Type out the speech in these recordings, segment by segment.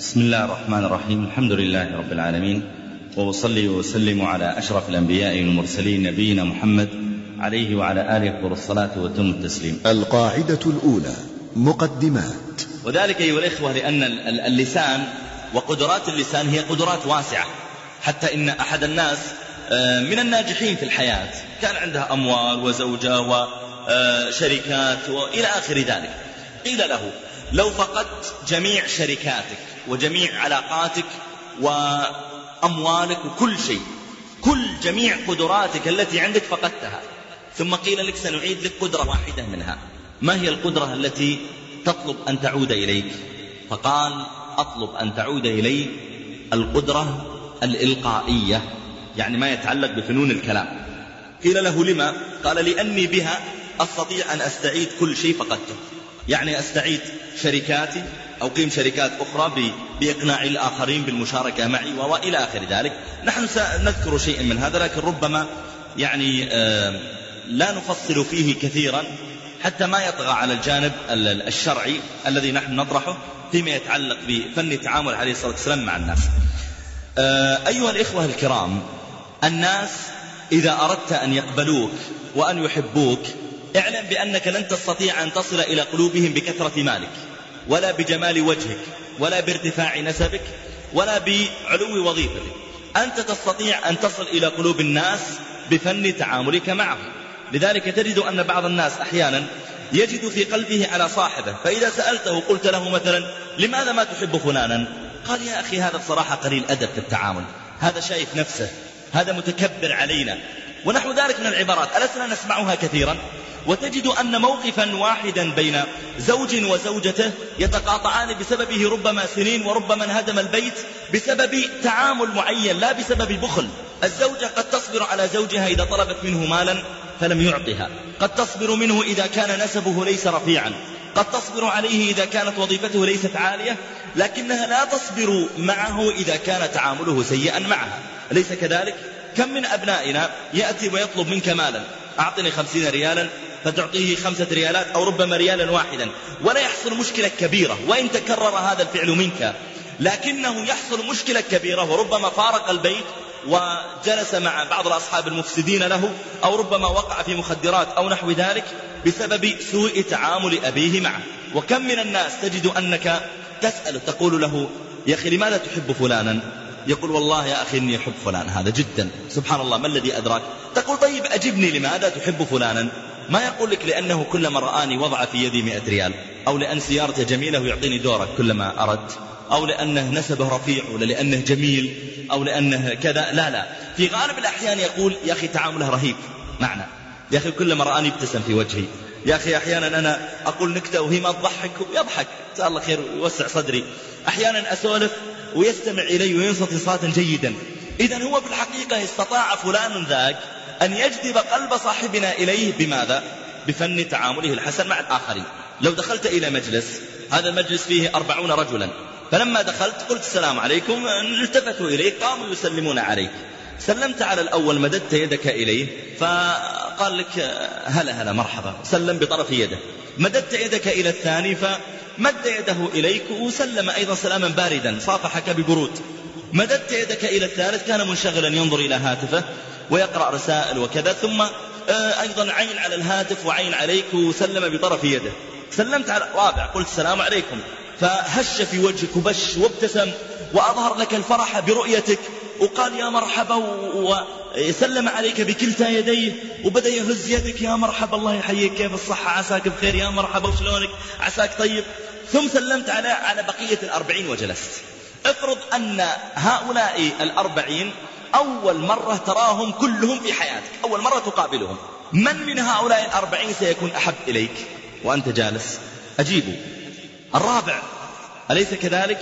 بسم الله الرحمن الرحيم الحمد لله رب العالمين وأصلي وأسلم على أشرف الأنبياء والمرسلين نبينا محمد عليه وعلى آله أفضل الصلاة وتم التسليم القاعدة الأولى مقدمات. وذلك أيها الإخوة لأن اللسان وقدرات اللسان هي قدرات واسعة. حتى إن أحد الناس آه، من الناجحين في الحياة كان عنده أموال وزوجة وشركات وإلى آخر ذلك. قيل له لو فقدت جميع شركاتك وجميع علاقاتك وأموالك وكل شيء. كل جميع قدراتك التي عندك فقدتها. ثم قيل لك سنعيد لك قدرة واحدة منها. ما هي القدرة التي تطلب أن تعود إليك؟ فقال أطلب أن تعود إلي القدرة الإلقائية يعني ما يتعلق بفنون الكلام. قيل له لما؟ قال لأني بها أستطيع أن أستعيد كل شيء فقدته. يعني أستعيد شركاتي أو قيم شركات أخرى بإقناع الآخرين بالمشاركة معي وإلى آخر ذلك. نحن سنذكر شيئا من هذا لكن ربما يعني لا نفصل فيه كثيرا حتى ما يطغى على الجانب الشرعي الذي نحن نطرحه فيما يتعلق بفن تعامل عليه الصلاة والسلام مع الناس. أيها الإخوة الكرام الناس إذا أردت أن يقبلوك وأن يحبوك اعلم بأنك لن تستطيع أن تصل إلى قلوبهم بكثرة مالك. ولا بجمال وجهك ولا بارتفاع نسبك ولا بعلو وظيفتك. أنت تستطيع أن تصل إلى قلوب الناس بفن تعاملك معهم. لذلك تجد أن بعض الناس أحيانا يجد في قلبه على صاحبه فإذا سألته قلت له مثلا لماذا ما تحب فلانا؟ قال يا أخي هذا بصراحة قليل أدب في التعامل. هذا شايف نفسه. هذا متكبر علينا. ونحو ذلك من العبارات. ألسنا نسمعها كثيرا؟ وتجد أن موقفا واحدا بين زوج وزوجته يتقاطعان بسببه ربما سنين وربما انهدم البيت بسبب تعامل معين لا بسبب بخل. الزوجة قد تصبر على زوجها إذا طلبت منه مالا فلم يعطها. قد تصبر منه إذا كان نسبه ليس رفيعا. قد تصبر عليه إذا كانت وظيفته ليست عالية لكنها لا تصبر معه إذا كان تعامله سيئا معها أليس كذلك؟ كم من أبنائنا يأتي ويطلب منك مالا؟ أعطني خمسين ريالا. فتعطيه خمسة ريالات أو ربما ريالا واحدا. ولا يحصل مشكلة كبيرة وإن تكرر هذا الفعل منك. لكنه يحصل مشكلة كبيرة وربما فارق البيت وجلس مع بعض الأصحاب المفسدين له أو ربما وقع في مخدرات أو نحو ذلك بسبب سوء تعامل أبيه معه. وكم من الناس تجد أنك تسأل تقول له يا أخي لماذا تحب فلانا؟ يقول والله يا أخي إني أحب فلان هذا جدا. سبحان الله ما الذي أدراك؟ تقول طيب أجبني لماذا تحب فلانا؟ ما يقول لك لأنه كلما رآني وضع في يدي مئة ريال؟ أو لأن سيارته جميلة ويعطيني دورك كلما أردت؟ أو لأنه نسبه رفيع ولا لأنه جميل؟ أو لأنه كذا؟ لا لا. في غالب الأحيان يقول يا أخي تعامله رهيب. معنا يا أخي كلما رآني ابتسم في وجهي. يا أخي أحيانا أنا أقول نكتة وهي ما تضحك. ويضحك جزاه الله خير ويوسع صدري. أحيانا أسولف ويستمع إلي وينصت إنصاتا جيدا. إذا هو في الحقيقة استطاع فلان ذاك أن يجذب قلب صاحبنا إليه بماذا؟ بفن تعامله الحسن مع الآخرين. لو دخلت إلى مجلس هذا المجلس فيه أربعون رجلا. فلما دخلت قلت السلام عليكم التفتوا إليك قاموا يسلمون عليك. سلمت على الأول مددت يدك إليه فقال لك هلا هلا مرحبا سلم بطرف يده. مددت يدك إلى الثاني فمد يده إليك وسلم أيضا سلاما باردا صافحك ببرود مددت يدك إلى الثالث كان منشغلا ينظر إلى هاتفه. ويقرأ رسائل وكذا ثم آه، أيضا عين على الهاتف وعين عليك وسلم بطرف يده. سلمت على رابع قلت السلام عليكم. فهش في وجهك وبش وابتسم وأظهر لك الفرح برؤيتك. وقال يا مرحبا وسلم عليك بكلتا يديه وبدأ يهز يدك يا مرحبا الله يحييك كيف الصحة؟ عساك بخير يا مرحبا وشلونك؟ عساك طيب. ثم سلمت على على بقية الأربعين وجلست. افرض أن هؤلاء الأربعين أول مرة تراهم كلهم في حياتك أول مرة تقابلهم. من من هؤلاء الأربعين سيكون أحب إليك؟ وأنت جالس. أجيبوا الرابع. أليس كذلك؟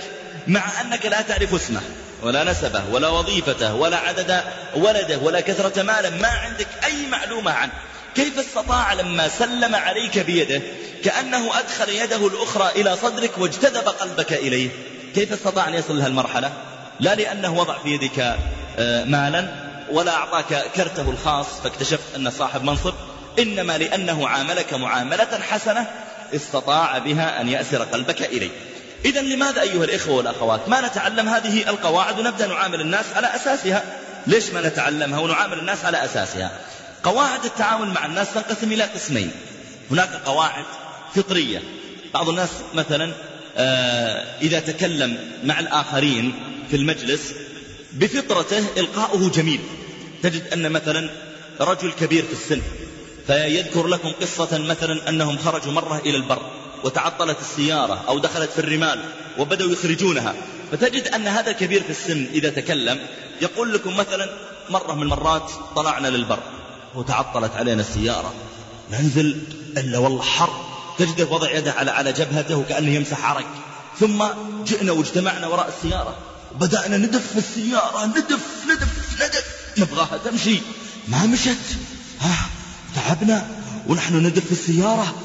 مع أنك لا تعرف اسمه ولا نسبه ولا وظيفته ولا عدد ولده ولا كثرة ماله ما عندك أي معلومة عنه. كيف استطاع لما سلم عليك بيده كأنه أدخل يده الأخرى إلى صدرك واجتذب قلبك إليه؟ كيف استطاع أن يصل المرحلة لا لأنه وضع في يدك مالا ولا أعطاك كرته الخاص فاكتشفت أن صاحب منصب إنما لأنه عاملك معاملة حسنة استطاع بها أن يأسر قلبك إليه. إذا لماذا أيها الإخوة والأخوات؟ ما نتعلم هذه القواعد ونبدأ نعامل الناس على أساسها. ليش ما نتعلمها ونعامل الناس على أساسها؟ قواعد التعامل مع الناس تنقسم إلى قسمين. هناك قواعد فطرية. بعض الناس مثلا آه، إذا تكلم مع الآخرين في المجلس بفطرته إلقاؤه جميل. تجد أن مثلا رجل كبير في السن فيذكر لكم قصة مثلا أنهم خرجوا مرة إلى البر وتعطلت السيارة أو دخلت في الرمال وبدأوا يخرجونها. فتجد أن هذا الكبير في السن إذا تكلم يقول لكم مثلا مرة من المرات طلعنا للبر وتعطلت علينا السيارة. ننزل إلا والله حر تجده وضع يده على على جبهته وكأنه يمسح عرق. ثم جئنا واجتمعنا وراء السيارة. بدأنا ندف في السيارة ندف ندف ندف. نبغاها تمشي. ما مشت. ها تعبنا. ونحن ندف في السيارة.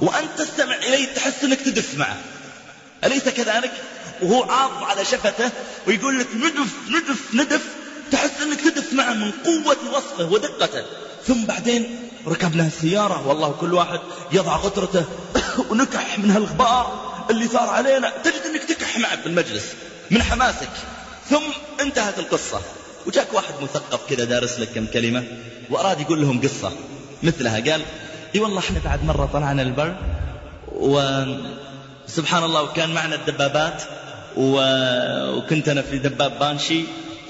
وأنت تستمع إليه تحس أنك تدف معه. أليس كذلك؟ وهو عاض على شفته ويقول لك ندف ندف ندف. تحس أنك تدف معه من قوة وصفه ودقته. ثم بعدين ركبنا السيارة. والله كل واحد يضع غترته ونكح من هالغبار اللي صار علينا. تجد أنك تكح معه في المجلس. من حماسك. ثم انتهت القصة. وجاك واحد مثقف كذا دارس لك كم كلمة وأراد يقول لهم قصة. مثلها قال إي والله إحنا بعد مرة طلعنا البر وسبحان الله وكان معنا الدبابات و... وكنت أنا في دباب بانشي.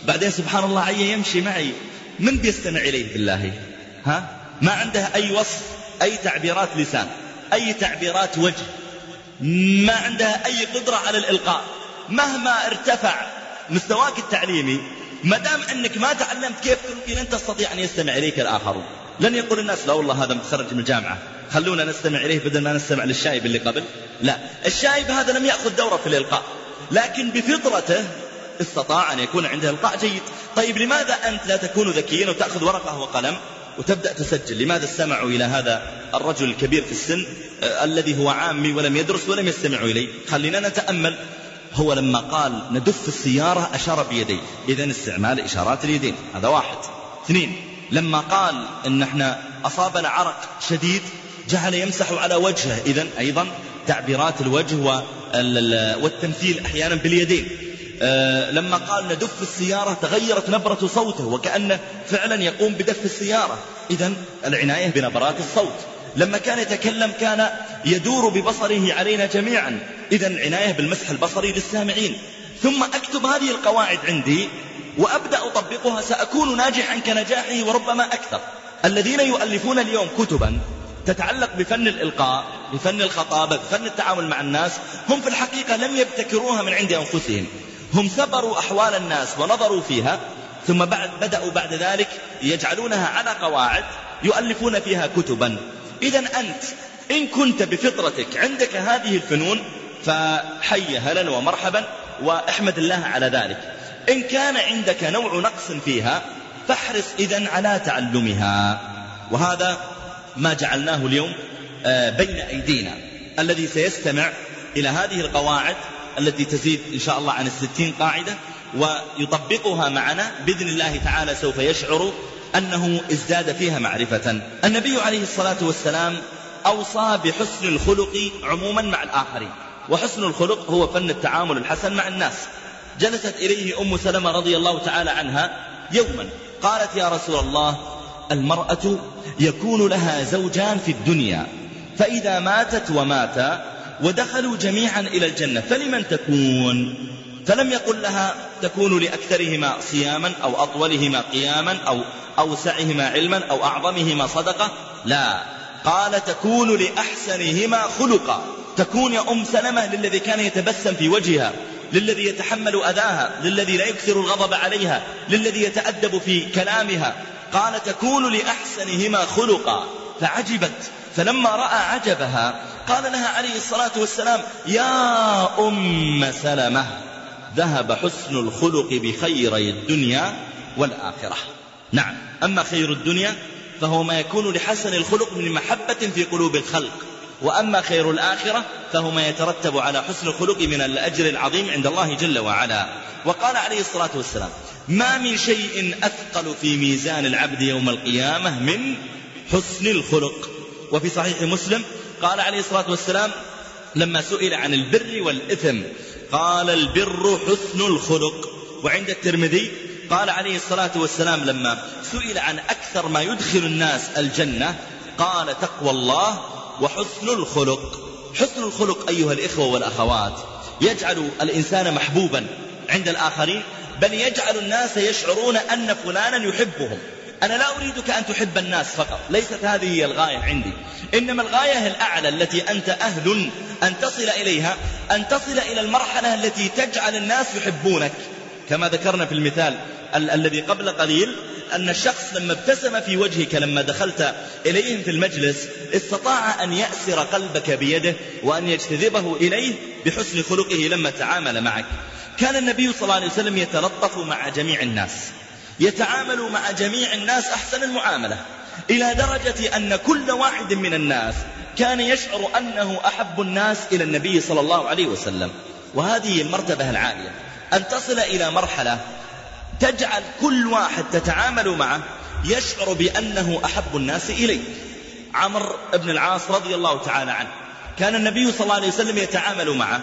بعدين سبحان الله عي يمشي معي من بيستمع إليه بالله؟ ها؟ ما عنده أي وصف أي تعبيرات لسان أي تعبيرات وجه ما عندها أي قدرة على الإلقاء. مهما ارتفع مستواك التعليمي ما دام أنك ما تعلمت كيف تلقي لن تستطيع أن يستمع إليك الآخرون. لن يقول الناس لا والله هذا متخرج من الجامعة خلونا نستمع إليه بدل ما نستمع للشايب اللي قبل. لا الشايب هذا لم يأخذ دورة في الإلقاء لكن بفطرته استطاع أن يكون عنده إلقاء جيد. طيب لماذا أنت لا تكون ذكيا وتأخذ ورقة وقلم وتبدأ تسجل؟ لماذا استمعوا إلى هذا الرجل الكبير في السن آه الذي هو عامي ولم يدرس ولم يستمعوا إليه؟ خلينا نتأمل هو لما قال ندف السيارة أشار بيديه. إذا استعمال إشارات اليدين. هذا واحد. اثنين لما قال إن إحنا أصابنا عرق شديد جعل يمسح على وجهه. إذا أيضا تعبيرات الوجه والتمثيل أحيانا باليدين. أه لما قال ندف السيارة تغيرت نبرة صوته وكأنه فعلا يقوم بدف السيارة. إذا العناية بنبرات الصوت. لما كان يتكلم كان يدور ببصره علينا جميعا. إذا عناية بالمسح البصري للسامعين. ثم أكتب هذه القواعد عندي وأبدأ أطبقها. سأكون ناجحا كنجاحه وربما أكثر. الذين يؤلفون اليوم كتبا تتعلق بفن الإلقاء بفن الخطابة بفن التعامل مع الناس هم في الحقيقة لم يبتكروها من عند أنفسهم. هم ثبروا أحوال الناس ونظروا فيها ثم بعد بدأوا بعد ذلك يجعلونها على قواعد يؤلفون فيها كتبا. إذا أنت إن كنت بفطرتك عندك هذه الفنون فحي هلا ومرحبا وأحمد الله على ذلك. إن كان عندك نوع نقص فيها فاحرص إذا على تعلمها. وهذا ما جعلناه اليوم آه، بين أيدينا. الذي سيستمع إلى هذه القواعد التي تزيد إن شاء الله عن الستين قاعدة ويطبقها معنا بإذن الله تعالى سوف يشعر أنه ازداد فيها معرفة. النبي عليه الصلاة والسلام أوصى بحسن الخلق عموما مع الآخرين. وحسن الخلق هو فن التعامل الحسن مع الناس. جلست إليه أم سلمة رضي الله تعالى عنها يوما. قالت يا رسول الله المرأة يكون لها زوجان في الدنيا فإذا ماتت وماتا ودخلوا جميعا إلى الجنة فلمن تكون؟ فلم يقل لها تكون لأكثرهما صياما أو أطولهما قياما أو أوسعهما علما أو أعظمهما صدقة. لا. قال تكون لأحسنهما خلقا. تكون يا أم سلمة للذي كان يتبسم في وجهها للذي يتحمل أذاها للذي لا يكثر الغضب عليها للذي يتأدب في كلامها. قال تكون لأحسنهما خلقا. فعجبت. فلما رأى عجبها قال لها عليه الصلاة والسلام يا أم سلمة. ذهب حسن الخلق بخيري الدنيا والآخرة. نعم أما خير الدنيا فهو ما يكون لحسن الخلق من محبة في قلوب الخلق وأما خير الآخرة فهو ما يترتب على حسن الخلق من الأجر العظيم عند الله جل وعلا. وقال عليه الصلاة والسلام ما من شيء أثقل في ميزان العبد يوم القيامة من حسن الخلق. وفي صحيح مسلم قال عليه الصلاة والسلام لما سئل عن البر والإثم قال البر حسن الخلق. وعند الترمذي قال عليه الصلاة والسلام لما سئل عن أكثر ما يدخل الناس الجنة قال تقوى الله وحسن الخلق. حسن الخلق أيها الإخوة والأخوات يجعل الإنسان محبوبا عند الآخرين بل يجعل الناس يشعرون أن فلانا يحبهم. أنا لا أريدك أن تحب الناس فقط ليست هذه هي الغاية عندي. إنما الغاية الأعلى التي أنت أهل أن تصل إليها أن تصل إلى المرحلة التي تجعل الناس يحبونك. كما ذكرنا في المثال ال- الذي قبل قليل أن الشخص لما ابتسم في وجهك لما دخلت إليهم في المجلس استطاع أن يأسر قلبك بيده وأن يجتذبه إليه بحسن خلقه لما تعامل معك. كان النبي صلى الله عليه وسلم يتلطف مع جميع الناس. يتعامل مع جميع الناس أحسن المعاملة إلى درجة أن كل واحد من الناس كان يشعر أنه أحب الناس إلى النبي صلى الله عليه وسلم. وهذه المرتبة العالية. أن تصل إلى مرحلة تجعل كل واحد تتعامل معه يشعر بأنه أحب الناس إليه. عمرو بن العاص رضي الله تعالى عنه كان النبي صلى الله عليه وسلم يتعامل معه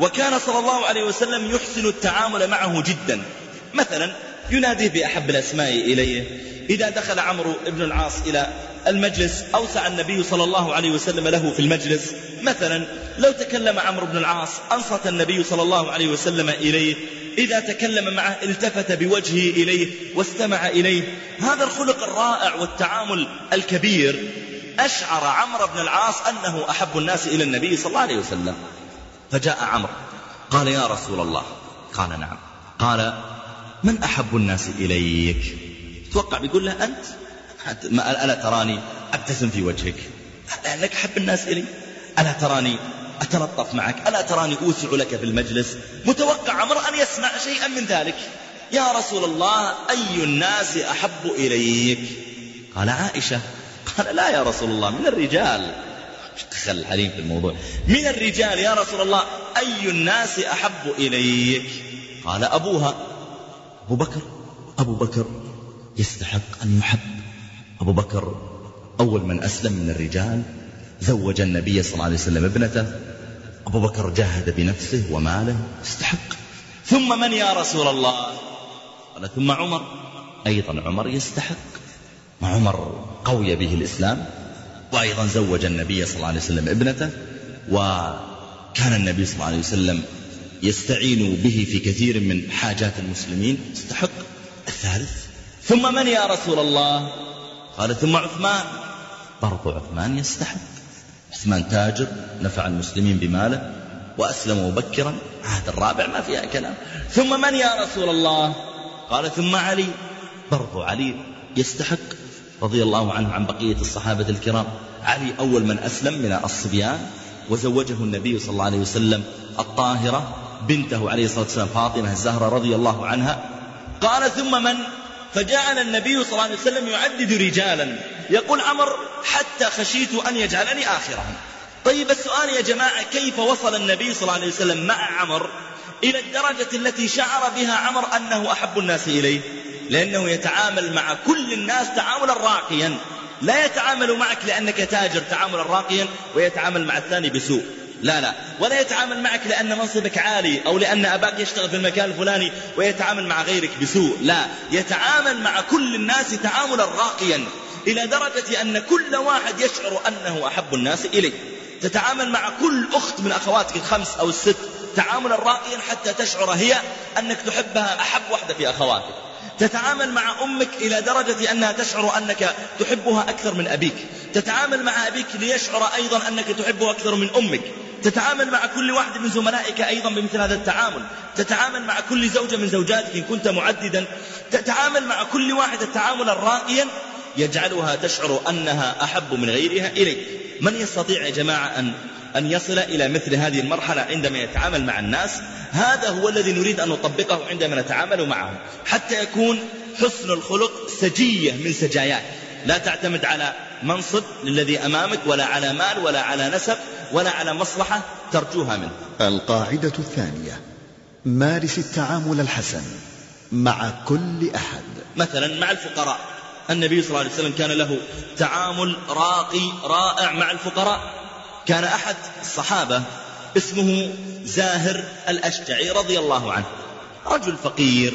وكان صلى الله عليه وسلم يحسن التعامل معه جدا. مثلا يناديه بأحب الأسماء إليه. إذا دخل عمرو بن العاص إلى المجلس أوسع النبي صلى الله عليه وسلم له في المجلس. مثلا لو تكلم عمرو بن العاص أنصت النبي صلى الله عليه وسلم إليه. إذا تكلم معه التفت بوجهه إليه واستمع إليه. هذا الخلق الرائع والتعامل الكبير. أشعر عمرو بن العاص أنه أحب الناس إلى النبي صلى الله عليه وسلم. فجاء عمرو قال يا رسول الله. قال نعم. قال من أحب الناس إليك؟ توقع بيقول له أنت. ما ألا تراني أبتسم في وجهك؟ لأنك أحب الناس إلي. ألا تراني أتلطف معك؟ ألا تراني أوسع لك في المجلس؟ متوقع عمر أن يسمع شيئا من ذلك. يا رسول الله أي الناس أحب إليك؟ قال عائشة. قال لا يا رسول الله من الرجال. دخل الحليم في الموضوع؟ من الرجال يا رسول الله أي الناس أحب إليك؟ قال أبوها. أبو بكر أبو بكر يستحق أن يحب أبو بكر أول من أسلم من الرجال زوج النبي صلى الله عليه وسلم ابنته. أبو بكر جاهد بنفسه وماله يستحق ثم من يا رسول الله؟ قال ثم عمر. أيضا عمر يستحق. عمر قوي به الإسلام وأيضا زوج النبي صلى الله عليه وسلم ابنته وكان النبي صلى الله عليه وسلم يستعين به في كثير من حاجات المسلمين يستحق الثالث. ثم من يا رسول الله؟ قال ثم عثمان. برضو عثمان يستحق. عثمان تاجر نفع المسلمين بماله وأسلم مبكرا. عهد الرابع ما فيها كلام. ثم من يا رسول الله؟ قال ثم علي. برضو علي يستحق رضي الله عنه عن بقية الصحابة الكرام. علي أول من أسلم من الصبيان وزوجه النبي صلى الله عليه وسلم الطاهرة. بنته عليه الصلاة والسلام فاطمة الزهرة رضي الله عنها. قال ثم من؟ فجعل النبي صلى الله عليه وسلم يعدد رجالا. يقول عمر حتى خشيت أن يجعلني آخرهم. طيب السؤال يا جماعة كيف وصل النبي صلى الله عليه وسلم مع عمر إلى الدرجة التي شعر بها عمر أنه أحب الناس إليه؟ لأنه يتعامل مع كل الناس تعاملا راقيا. لا يتعامل معك لأنك تاجر تعاملا راقيا ويتعامل مع الثاني بسوء. لا لا. ولا يتعامل معك لأن منصبك عالي أو لأن أباك يشتغل في المكان الفلاني ويتعامل مع غيرك بسوء. لا. يتعامل مع كل الناس تعاملا راقيا إلى درجة أن كل واحد يشعر أنه أحب الناس إليه. تتعامل مع كل أخت من أخواتك الخمس أو الست تعاملا راقيا حتى تشعر هي أنك تحبها أحب واحدة في أخواتك. تتعامل مع أمك إلى درجة أنها تشعر أنك تحبها أكثر من أبيك. تتعامل مع أبيك ليشعر أيضا أنك تحبه أكثر من أمك. تتعامل مع كل واحد من زملائك أيضا بمثل هذا التعامل. تتعامل مع كل زوجة من زوجاتك إن كنت معددا. تتعامل مع كل واحدة تعاملا راقيا يجعلها تشعر أنها أحب من غيرها إليك. من يستطيع يا جماعة أن أن يصل إلى مثل هذه المرحلة عندما يتعامل مع الناس. هذا هو الذي نريد أن نطبقه عندما نتعامل معهم. حتى يكون حسن الخلق سجية من سجاياك لا تعتمد على منصب للذي أمامك ولا على مال ولا على نسب ولا على مصلحة ترجوها منه. القاعدة الثانية مارس التعامل الحسن مع كل أحد. مثلا مع الفقراء. النبي صلى الله عليه وسلم كان له تعامل راقي رائع مع الفقراء. كان أحد الصحابة اسمه زاهر الأشجعي رضي الله عنه رجل فقير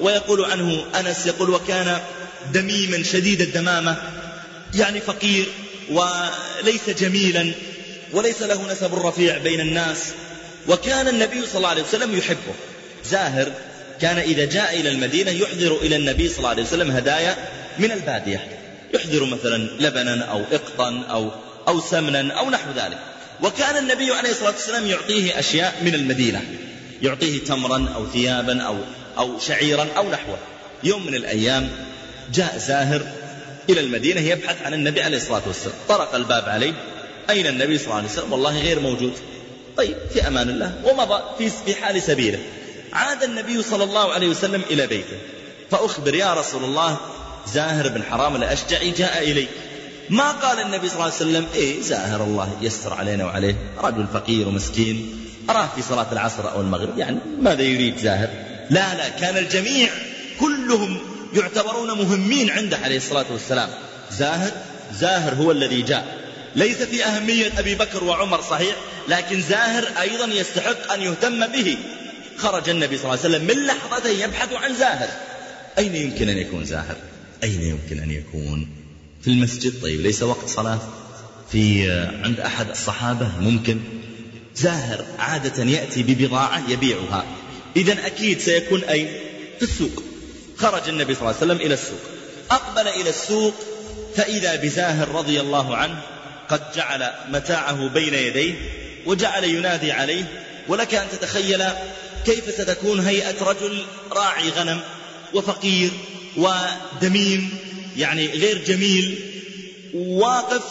ويقول عنه أنس يقول وكان دميما شديد الدمامة يعني فقير وليس جميلا وليس له نسب رفيع بين الناس وكان النبي صلى الله عليه وسلم يحبه. زاهر كان إذا جاء إلى المدينة يحضر إلى النبي صلى الله عليه وسلم هدايا من البادية يحضر مثلا لبنا أو إقطا أو, أو سمنا أو نحو ذلك. وكان النبي عليه الصلاة والسلام يعطيه أشياء من المدينة. يعطيه تمرا أو ثيابا أو, أو شعيرا أو نحوه. يوم من الأيام جاء زاهر إلى المدينة يبحث عن النبي عليه الصلاة والسلام. طرق الباب عليه. أين النبي صلى الله عليه وسلم؟ والله غير موجود. طيب في أمان الله. ومضى في في حال سبيله. عاد النبي صلى الله عليه وسلم إلى بيته. فأخبر يا رسول الله زاهر بن حرام الأشجعي جاء إليك. ما قال النبي صلى الله عليه وسلم إيه زاهر الله يستر علينا وعليه رجل فقير ومسكين أراه في صلاة العصر أو المغرب. يعني ماذا يريد زاهر؟ لا لا كان الجميع كلهم يعتبرون مهمين عنده عليه الصلاة والسلام. زاهر زاهر هو الذي جاء. ليس في أهمية أبي بكر وعمر صحيح لكن زاهر أيضا يستحق أن يهتم به. خرج النبي صلى الله عليه وسلم من لحظة يبحث عن زاهر. أين يمكن أن يكون زاهر؟ أين يمكن أن يكون؟ في المسجد. طيب ليس وقت صلاة. في عند أحد الصحابة ممكن. زاهر عادة يأتي ببضاعة يبيعها. إذا أكيد سيكون أين في السوق. خرج النبي صلى الله عليه وسلم إلى السوق. أقبل إلى السوق فإذا بزاهر رضي الله عنه قد جعل متاعه بين يديه وجعل ينادي عليه ولك أن تتخيل كيف ستكون هيئة رجل راعي غنم وفقير ودميم. يعني غير جميل واقف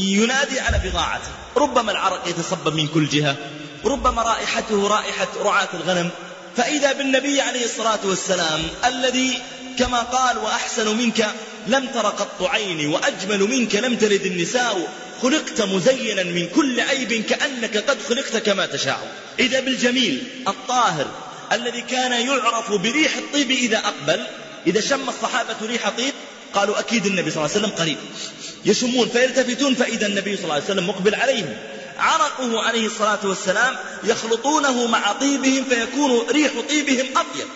ينادي على بضاعته. ربما العرق يتصبب من كل جهة ربما رائحته رائحة رعاة الغنم. فإذا بالنبي عليه الصلاة والسلام الذي كما قال وأحسن منك لم تر قط عيني وأجمل منك لم تلد النساء خلقت مزينا من كل عيب كأنك قد خلقت كما تشاء. إذا بالجميل الطاهر الذي كان يعرف بريح الطيب إذا أقبل إذا شم الصحابة ريح طيب قالوا أكيد النبي صلى الله عليه وسلم قريب. يشمون فيلتفتون فإذا النبي صلى الله عليه وسلم مقبل عليهم. عرقه عليه الصلاة والسلام يخلطونه مع طيبهم فيكون ريح طيبهم أطيب.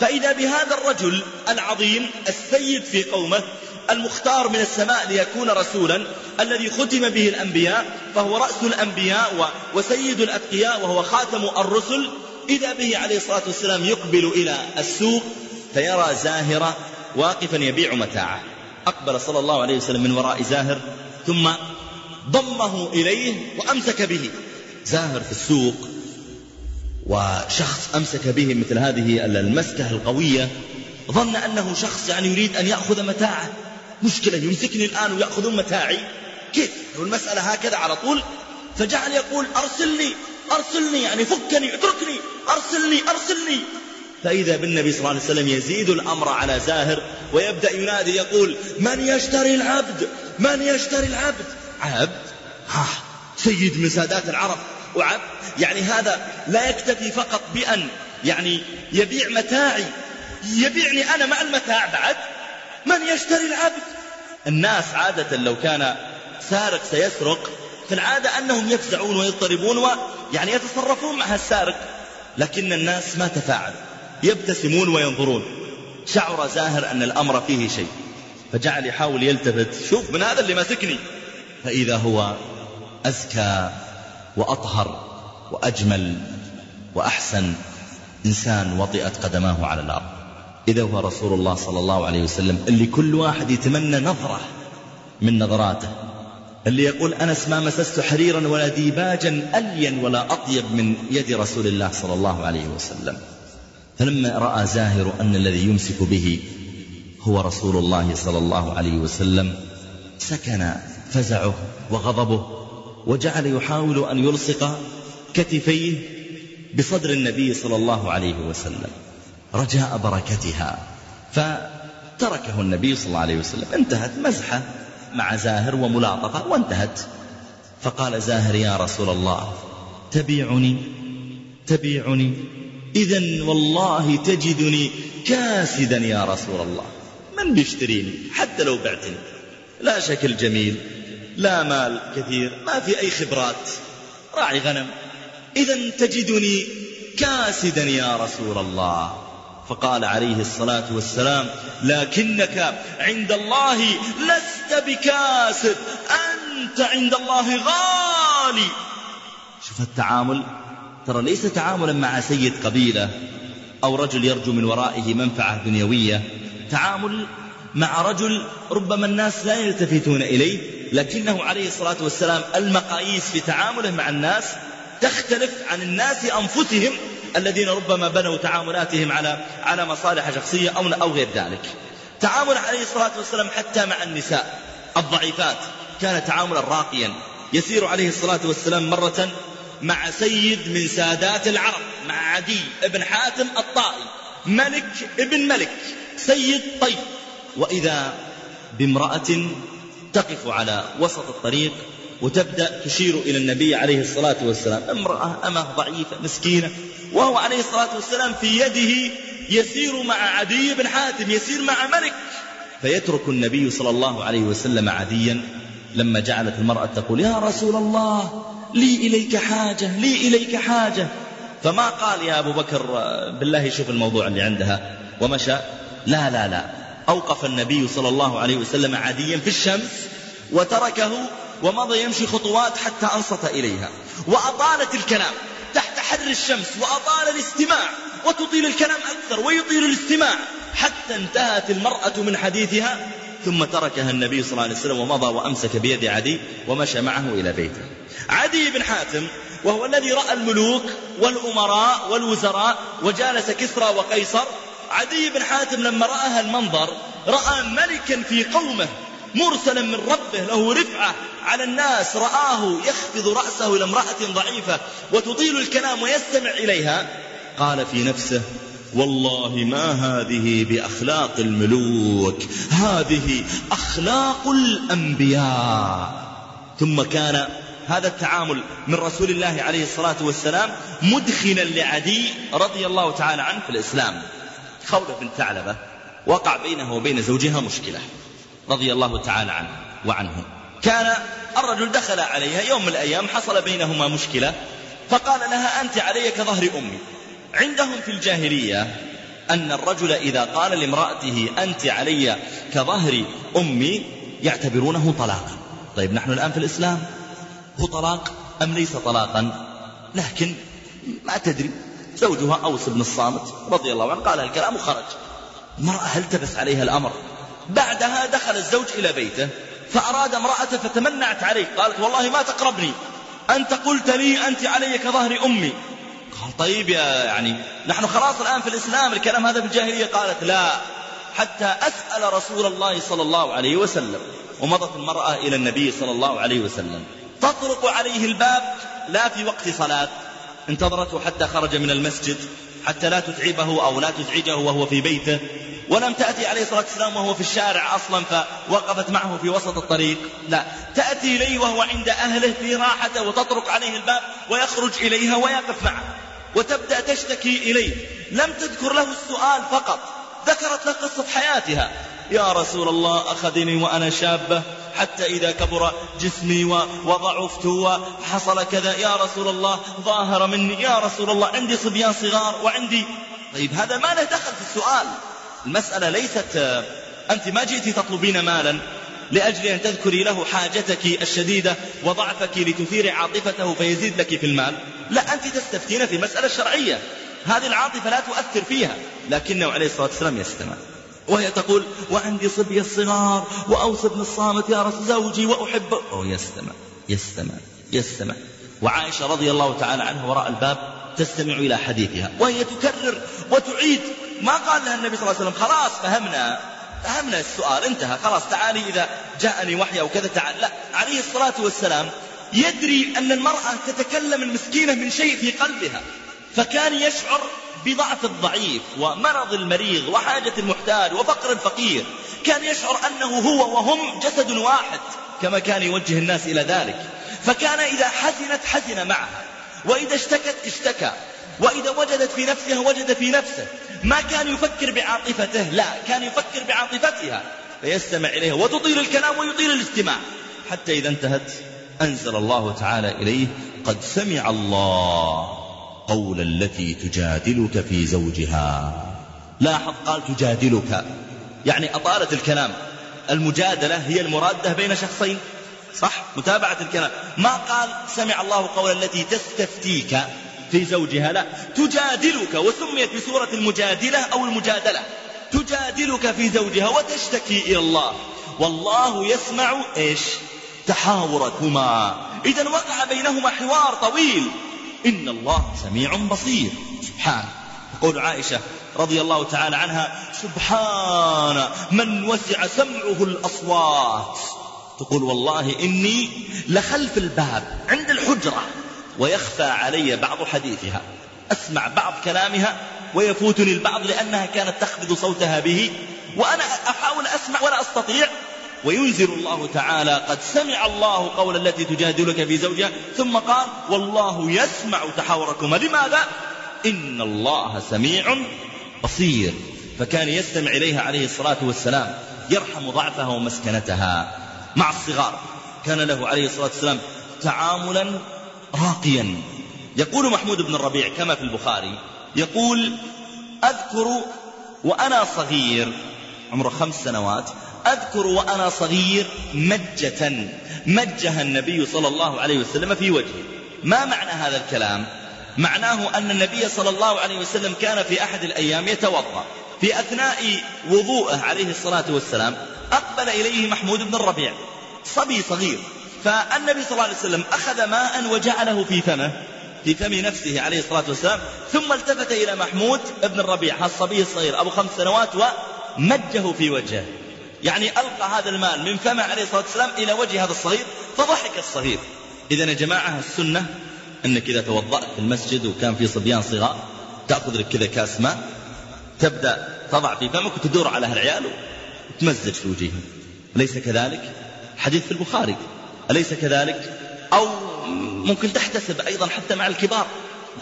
فإذا بهذا الرجل العظيم السيد في قومه المختار من السماء ليكون رسولا الذي ختم به الأنبياء فهو رأس الأنبياء وسيد الأتقياء وهو خاتم الرسل إذا به عليه الصلاة والسلام يقبل إلى السوق فيرى زاهرة واقفا يبيع متاعه. أقبل صلى الله عليه وسلم من وراء زاهر ثم ضمه إليه وأمسك به. زاهر في السوق وشخص أمسك به مثل هذه المسكة القوية ظن أنه شخص يعني يريد أن يأخذ متاعه. مشكلة يمسكني الآن ويأخذون متاعي. كيف؟ والمسألة هكذا على طول. فجعل يقول أرسلني أرسلني يعني فكني اتركني أرسلني أرسلني. فإذا بالنبي صلى الله عليه وسلم يزيد الأمر على زاهر ويبدأ ينادي يقول من يشتري العبد؟ من يشتري العبد؟ عبد؟ ها سيد من سادات العرب. وعبد؟ يعني هذا لا يكتفي فقط بأن يعني يبيع متاعي. يبيعني أنا مع المتاع بعد؟ من يشتري العبد؟ الناس عادة لو كان سارق سيسرق في العادة أنهم يفزعون ويضطربون ويعني يتصرفون مع السارق لكن الناس ما تفاعل يبتسمون وينظرون. شعر زاهر أن الأمر فيه شيء. فجعل يحاول يلتفت. شوف من هذا اللي ماسكني. فإذا هو أزكى وأطهر وأجمل وأحسن إنسان وطئت قدماه على الأرض. إذا هو رسول الله صلى الله عليه وسلم اللي كل واحد يتمنى نظرة من نظراته. اللي يقول أنس ما مسست حريرا ولا ديباجا ألين ولا أطيب من يد رسول الله صلى الله عليه وسلم. فلما رأى زاهر أن الذي يمسك به هو رسول الله صلى الله عليه وسلم سكن فزعه وغضبه وجعل يحاول أن يلصق كتفيه بصدر النبي صلى الله عليه وسلم. رجاء بركتها فتركه النبي صلى الله عليه وسلم. انتهت مزحة مع زاهر وملاطفة وانتهت. فقال زاهر يا رسول الله تبيعني تبيعني إذا والله تجدني كاسدا يا رسول الله. من بيشتريني؟ حتى لو بعتني. لا شكل جميل لا مال كثير ما في أي خبرات. راعي غنم. إذا تجدني كاسدا يا رسول الله. فقال عليه الصلاة والسلام لكنك عند الله لست بكاسد أنت عند الله غالي. شوف التعامل. ترى ليس تعاملا مع سيد قبيلة أو رجل يرجو من ورائه منفعة دنيوية تعامل مع رجل ربما الناس لا يلتفتون إليه لكنه عليه الصلاة والسلام المقاييس في تعامله مع الناس تختلف عن الناس أنفسهم الذين ربما بنوا تعاملاتهم على على مصالح شخصية أو أو غير ذلك. تعامل عليه الصلاة والسلام حتى مع النساء الضعيفات كان تعاملا راقيا يسير عليه الصلاة والسلام مرة مع سيد من سادات العرب مع عدي ابن حاتم الطائي ملك ابن ملك سيد طيب. وإذا بامرأة تقف على وسط الطريق وتبدأ تشير إلى النبي عليه الصلاة والسلام امرأة أمة ضعيفة مسكينة وهو عليه الصلاة والسلام في يده يسير مع عدي بن حاتم يسير مع ملك. فيترك النبي صلى الله عليه وسلم عديا لما جعلت المرأة تقول يا رسول الله لي إليك حاجة لي إليك حاجة. فما قال يا أبو بكر بالله شوف الموضوع اللي عندها. ومشى. لا لا لا. أوقف النبي صلى الله عليه وسلم عديا في الشمس وتركه ومضى يمشي خطوات حتى أنصت إليها. وأطالت الكلام تحت حر الشمس وأطال الاستماع وتطيل الكلام أكثر ويطيل الاستماع. حتى انتهت المرأة من حديثها ثم تركها النبي صلى الله عليه وسلم ومضى وأمسك بيد عدي ومشى معه إلى بيته. عدي بن حاتم وهو الذي رأى الملوك والأمراء والوزراء وجالس كسرى وقيصر. عدي بن حاتم لما رأى المنظر رأى ملكا في قومه مرسلا من ربه له رفعة على الناس رآه يخفض رأسه إلى امرأة ضعيفة وتطيل الكلام ويستمع إليها. قال في نفسه والله ما هذه بأخلاق الملوك هذه أخلاق الأنبياء. ثم كان هذا التعامل من رسول الله عليه الصلاة والسلام مدخلا لعدي رضي الله تعالى عنه في الإسلام. خولة بن ثعلبة وقع بينه وبين زوجها مشكلة رضي الله تعالى عنه وعنه. كان الرجل دخل عليها يوم من الأيام حصل بينهما مشكلة فقال لها أنت علي كظهر أمي. عندهم في الجاهلية أن الرجل إذا قال لامرأته أنت علي كظهر أمي يعتبرونه طلاقا. طيب نحن الآن في الإسلام هو طلاق أم ليس طلاقا؟ لكن ما تدري زوجها أوس بن الصامت رضي الله عنه قال الكلام وخرج. المرأة هل تبس عليها الأمر؟ بعدها دخل الزوج إلى بيته فأراد امرأته فتمنعت عليه قالت والله ما تقربني أنت قلت لي أنت علي كظهر أمي. قال طيب يا يعني نحن خلاص الآن في الإسلام الكلام هذا في الجاهلية؟ قالت لا حتى أسأل رسول الله صلى الله عليه وسلم ومضت المرأة إلى النبي صلى الله عليه وسلم تطرق عليه الباب لا في وقت صلاة انتظرته حتى خرج من المسجد حتى لا تتعبه أو لا تزعجه وهو في بيته ولم تأتي عليه الصلاة والسلام وهو في الشارع أصلا فوقفت معه في وسط الطريق. لا تأتي إليه وهو عند أهله في راحته وتطرق عليه الباب ويخرج إليها ويقف معه. وتبدأ تشتكي إليه. لم تذكر له السؤال فقط. ذكرت له قصة حياتها. يا رسول الله أخذني وأنا شابة. حتى إذا كبر جسمي وضعفت وحصل كذا. يا رسول الله ظاهر مني. يا رسول الله عندي صبيان صغار وعندي طيب هذا ما له دخل في السؤال. المسألة ليست أنت ما جئت تطلبين مالا. لأجل أن تذكري له حاجتك الشديدة وضعفك لتثير عاطفته فيزيد لك في المال. لا أنت تستفتين في مسألة شرعية. هذه العاطفة لا تؤثر فيها. لكنه عليه الصلاة والسلام يستمع. وهي تقول وعندي صبي الصغار وأوس بن الصامت يا رسول زوجي وأحبه أو يستمع يستمع يستمع. وعائشة رضي الله تعالى عنها وراء الباب تستمع إلى حديثها. وهي تكرر وتعيد ما قال لها النبي صلى الله عليه وسلم. خلاص فهمنا. فهمنا السؤال انتهى. خلاص تعالي إذا جاءني وحي أو كذا تعال. لا عليه الصلاة والسلام يدري أن المرأة تتكلم المسكينة من شيء في قلبها فكان يشعر بضعف الضعيف ومرض المريض وحاجة المحتاج وفقر الفقير كان يشعر أنه هو وهم جسد واحد كما كان يوجه الناس إلى ذلك. فكان إذا حزنت حزن معها وإذا اشتكت اشتكى وإذا وجدت في نفسها وجد في نفسه. ما كان يفكر بعاطفته لا كان يفكر بعاطفتها فيستمع إليها وتطيل الكلام ويطيل الاستماع. حتى إذا انتهت أنزل الله تعالى إليه قد سمع الله قول التي تجادلك في زوجها. لاحظ قال تجادلك. يعني أطالت الكلام. المجادلة هي المرادة بين شخصين. صح؟ متابعة الكلام. ما قال سمع الله قول التي تستفتيك. في زوجها لا. تجادلك وسميت بسورة المجادلة أو المجادلة. تجادلك في زوجها وتشتكي إلى الله. والله يسمع إيش؟ تحاوركما. إذا وقع بينهما حوار طويل. إن الله سميع بصير. سبحانه تقول عائشة رضي الله تعالى عنها سبحان من وسع سمعه الأصوات. تقول والله إني لخلف الباب عند الحجرة. ويخفى علي بعض حديثها أسمع بعض كلامها ويفوتني البعض لأنها كانت تخفض صوتها به وأنا أحاول أسمع ولا أستطيع. وينزل الله تعالى قد سمع الله قول التي تجادلك في زوجها ثم قال والله يسمع تحاوركما. لماذا؟ إن الله سميع بصير. فكان يستمع إليها عليه الصلاة والسلام يرحم ضعفها ومسكنتها. مع الصغار كان له عليه الصلاة والسلام تعاملا راقيا. يقول محمود بن الربيع كما في البخاري يقول أذكر وأنا صغير عمره خمس سنوات أذكر وأنا صغير مجة مجها النبي صلى الله عليه وسلم في وجهه. ما معنى هذا الكلام؟ معناه أن النبي صلى الله عليه وسلم كان في أحد الأيام يتوضأ. في أثناء وضوءه عليه الصلاة والسلام أقبل إليه محمود بن الربيع صبي صغير. فالنبي صلى الله عليه وسلم أخذ ماء وجعله في فمه في فم نفسه عليه الصلاة والسلام ثم التفت إلى محمود بن الربيع الصبي الصغير أبو خمس سنوات ومجه في وجهه. يعني ألقى هذا المال من فمه عليه الصلاة والسلام إلى وجه هذا الصغير فضحك الصغير. إذا يا جماعة السنة أنك إذا توضأت في المسجد وكان في صبيان صغار تأخذ لك كذا كاس ماء تبدأ تضع في فمك وتدور على هالعيال وتمزج في وجههم. أليس كذلك؟ حديث في البخاري. أليس كذلك؟ أو ممكن تحتسب أيضا حتى مع الكبار.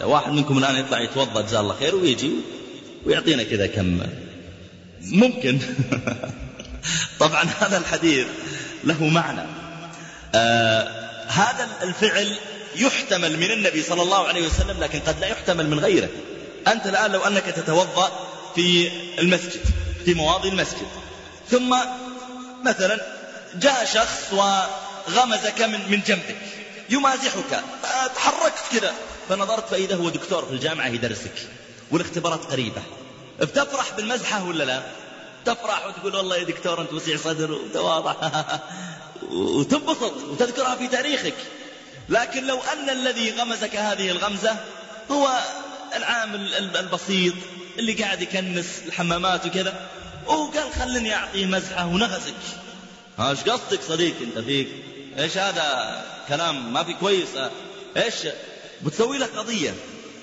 لو واحد منكم الآن يطلع يتوضأ جزاه الله خير ويجي ويعطينا كذا كم. ممكن. طبعا هذا الحديث له معنى. آه هذا الفعل يحتمل من النبي صلى الله عليه وسلم لكن قد لا يحتمل من غيره. أنت الآن لو أنك تتوضأ في المسجد في مواضي المسجد ثم مثلا جاء شخص وغمزك من من جنبك. يمازحك. تحركت كذا. فنظرت فإذا هو دكتور في الجامعة يدرسك والاختبارات قريبة. بتفرح بالمزحة ولا لا؟ تفرح وتقول والله يا دكتور أنت وسيع صدر وتواضع. وتنبسط وتذكرها في تاريخك. لكن لو أن الذي غمزك هذه الغمزة هو العامل البسيط اللي قاعد يكنس الحمامات وكذا وقال خلني أعطيه مزحة ونغزك. إيش قصدك صديق أنت فيك؟ إيش هذا كلام؟ ما في كويس. إيش؟ بتسوي له قضية.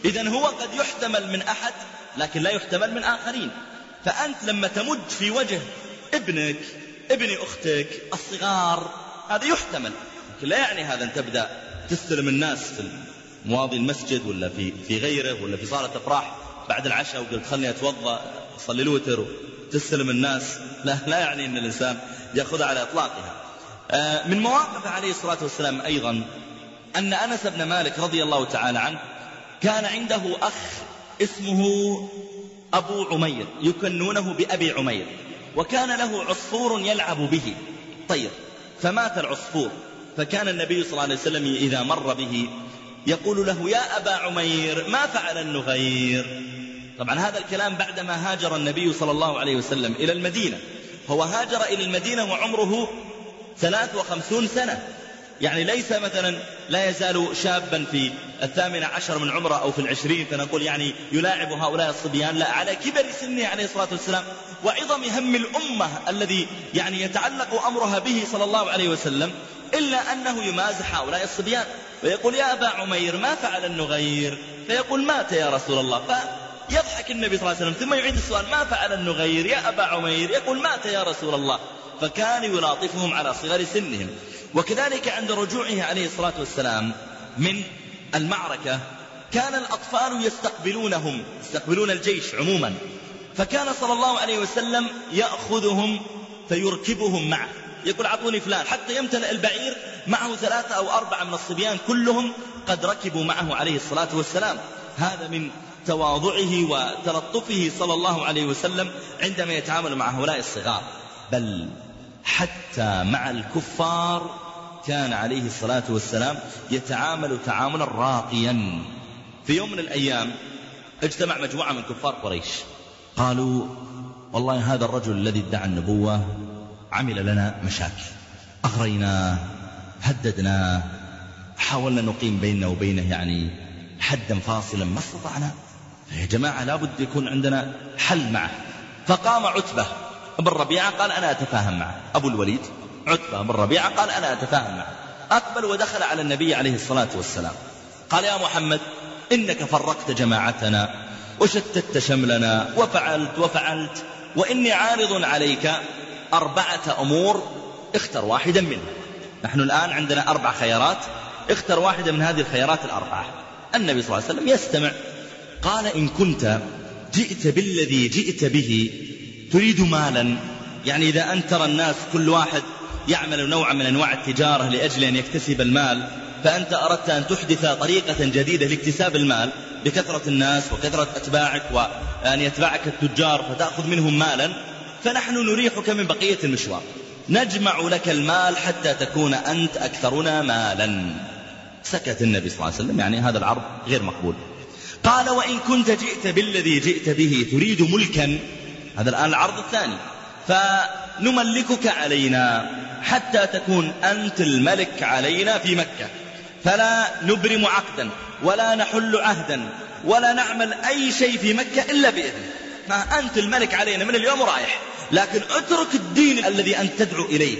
اذا هو قد يحتمل من أحد لكن لا يحتمل من آخرين. فأنت لما تمج في وجه ابنك ابن أختك الصغار هذا يحتمل. لكن لا يعني هذا أن تبدأ تستلم الناس في مواضي المسجد ولا في في غيره ولا في صالة أفراح بعد العشاء وقلت خلني أتوضأ أصلي الوتر وتستلم الناس. لا لا يعني إن الإنسان يأخذها على إطلاقها. من مواقف عليه الصلاة والسلام أيضا أن أنس بن مالك رضي الله تعالى عنه كان عنده أخ اسمه أبو عمير يكنونه بأبي عمير وكان له عصفور يلعب به. طير فمات العصفور فكان النبي صلى الله عليه وسلم إذا مر به يقول له يا أبا عمير ما فعل النغير طبعا هذا الكلام بعدما هاجر النبي صلى الله عليه وسلم إلى المدينة. هو هاجر إلى المدينة وعمره ثلاث وخمسون سنة. يعني ليس مثلا لا يزال شابا في الثامن عشر من عمره أو في العشرين فنقول يعني يلاعب هؤلاء الصبيان لا على كبر سنه عليه الصلاة والسلام. وعظم هم الأمة الذي يعني يتعلق أمرها به صلى الله عليه وسلم إلا أنه يمازح هؤلاء الصبيان. ويقول يا أبا عمير ما فعل النغير؟ فيقول مات يا رسول الله. فيضحك النبي صلى الله عليه وسلم ثم يعيد السؤال ما فعل النغير يا أبا عمير؟ يقول مات يا رسول الله. فكان يلاطفهم على صغر سنهم. وكذلك عند رجوعه عليه الصلاة والسلام من المعركة كان الأطفال يستقبلونهم يستقبلون الجيش عموما. فكان صلى الله عليه وسلم يأخذهم فيركبهم معه. يقول أعطوني فلان. حتى يمتلئ البعير معه ثلاثة أو أربعة من الصبيان كلهم قد ركبوا معه عليه الصلاة والسلام. هذا من تواضعه وتلطفه صلى الله عليه وسلم عندما يتعامل مع هؤلاء الصغار. بل حتى مع الكفار كان عليه الصلاة والسلام يتعامل تعاملا راقيا. في يوم من الأيام اجتمع مجموعة من كفار قريش. قالوا والله هذا الرجل الذي ادعى النبوة عمل لنا مشاكل. أغريناه هددناه حاولنا نقيم بيننا وبينه يعني حدا فاصلا ما استطعنا. يا جماعة لابد يكون عندنا حل معه. فقام عتبة بن ربيعة قال أنا أتفاهم معه. أبو الوليد عتبة بن ربيعة قال أنا أتفاهم معه. أقبل ودخل على النبي عليه الصلاة والسلام. قال يا محمد إنك فرقت جماعتنا وشتت شملنا وفعلت وفعلت وإني عارض عليك أربعة أمور اختر واحدا منها نحن الآن عندنا أربع خيارات اختر واحدة من هذه الخيارات الأربعة. النبي صلى الله عليه وسلم يستمع قال إن كنت جئت بالذي جئت به تريد مالا. يعني إذا أنت ترى الناس كل واحد يعمل نوعا من أنواع التجارة لأجل أن يكتسب المال فأنت أردت أن تحدث طريقة جديدة لاكتساب المال بكثرة الناس وكثرة أتباعك وأن يتبعك التجار فتأخذ منهم مالا. فنحن نريحك من بقية المشوار. نجمع لك المال حتى تكون أنت أكثرنا مالا. سكت النبي صلى الله عليه وسلم يعني هذا العرض غير مقبول. قال وإن كنت جئت بالذي جئت به تريد ملكا. هذا الآن العرض الثاني. فنملكك علينا حتى تكون أنت الملك علينا في مكة. فلا نبرم عقدا ولا نحل عهدا ولا نعمل أي شيء في مكة إلا بإذنه ما أنت الملك علينا من اليوم رايح. لكن اترك الدين الذي أنت تدعو إليه.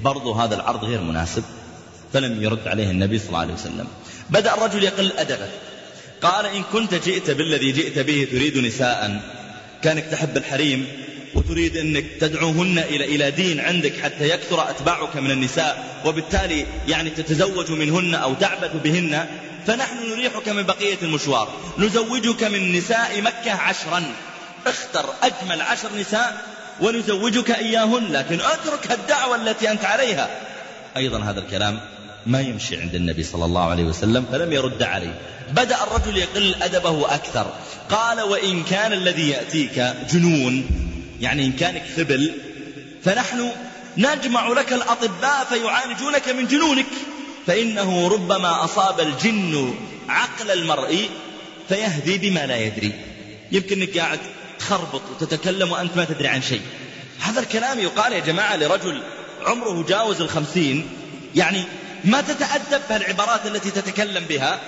برضو هذا العرض غير مناسب. فلم يرد عليه النبي صلى الله عليه وسلم. بدأ الرجل يقل أدبه. قال إن كنت جئت بالذي جئت به تريد نساء. كانك تحب الحريم وتريد أنك تدعوهن إلى إلى دين عندك حتى يكثر أتباعك من النساء وبالتالي يعني تتزوج منهن أو تعبث بهن فنحن نريحك من بقية المشوار. نزوجك من نساء مكة عشرا. اختر أجمل عشر نساء ونزوجك إياهن لكن اترك الدعوة التي أنت عليها. أيضا هذا الكلام ما يمشي عند النبي صلى الله عليه وسلم فلم يرد عليه. بدأ الرجل يقل أدبه أكثر. قال وإن كان الذي يأتيك جنون يعني إن كانك ثبل فنحن نجمع لك الأطباء فيعالجونك من جنونك. فإنه ربما أصاب الجن عقل المرء فيهدي بما لا يدري. يمكنك قاعد تخربط وتتكلم وأنت ما تدري عن شيء. هذا الكلام يقال يا جماعة لرجل عمره جاوز الخمسين يعني ما تتأدب بهالعبارات التي تتكلم بها.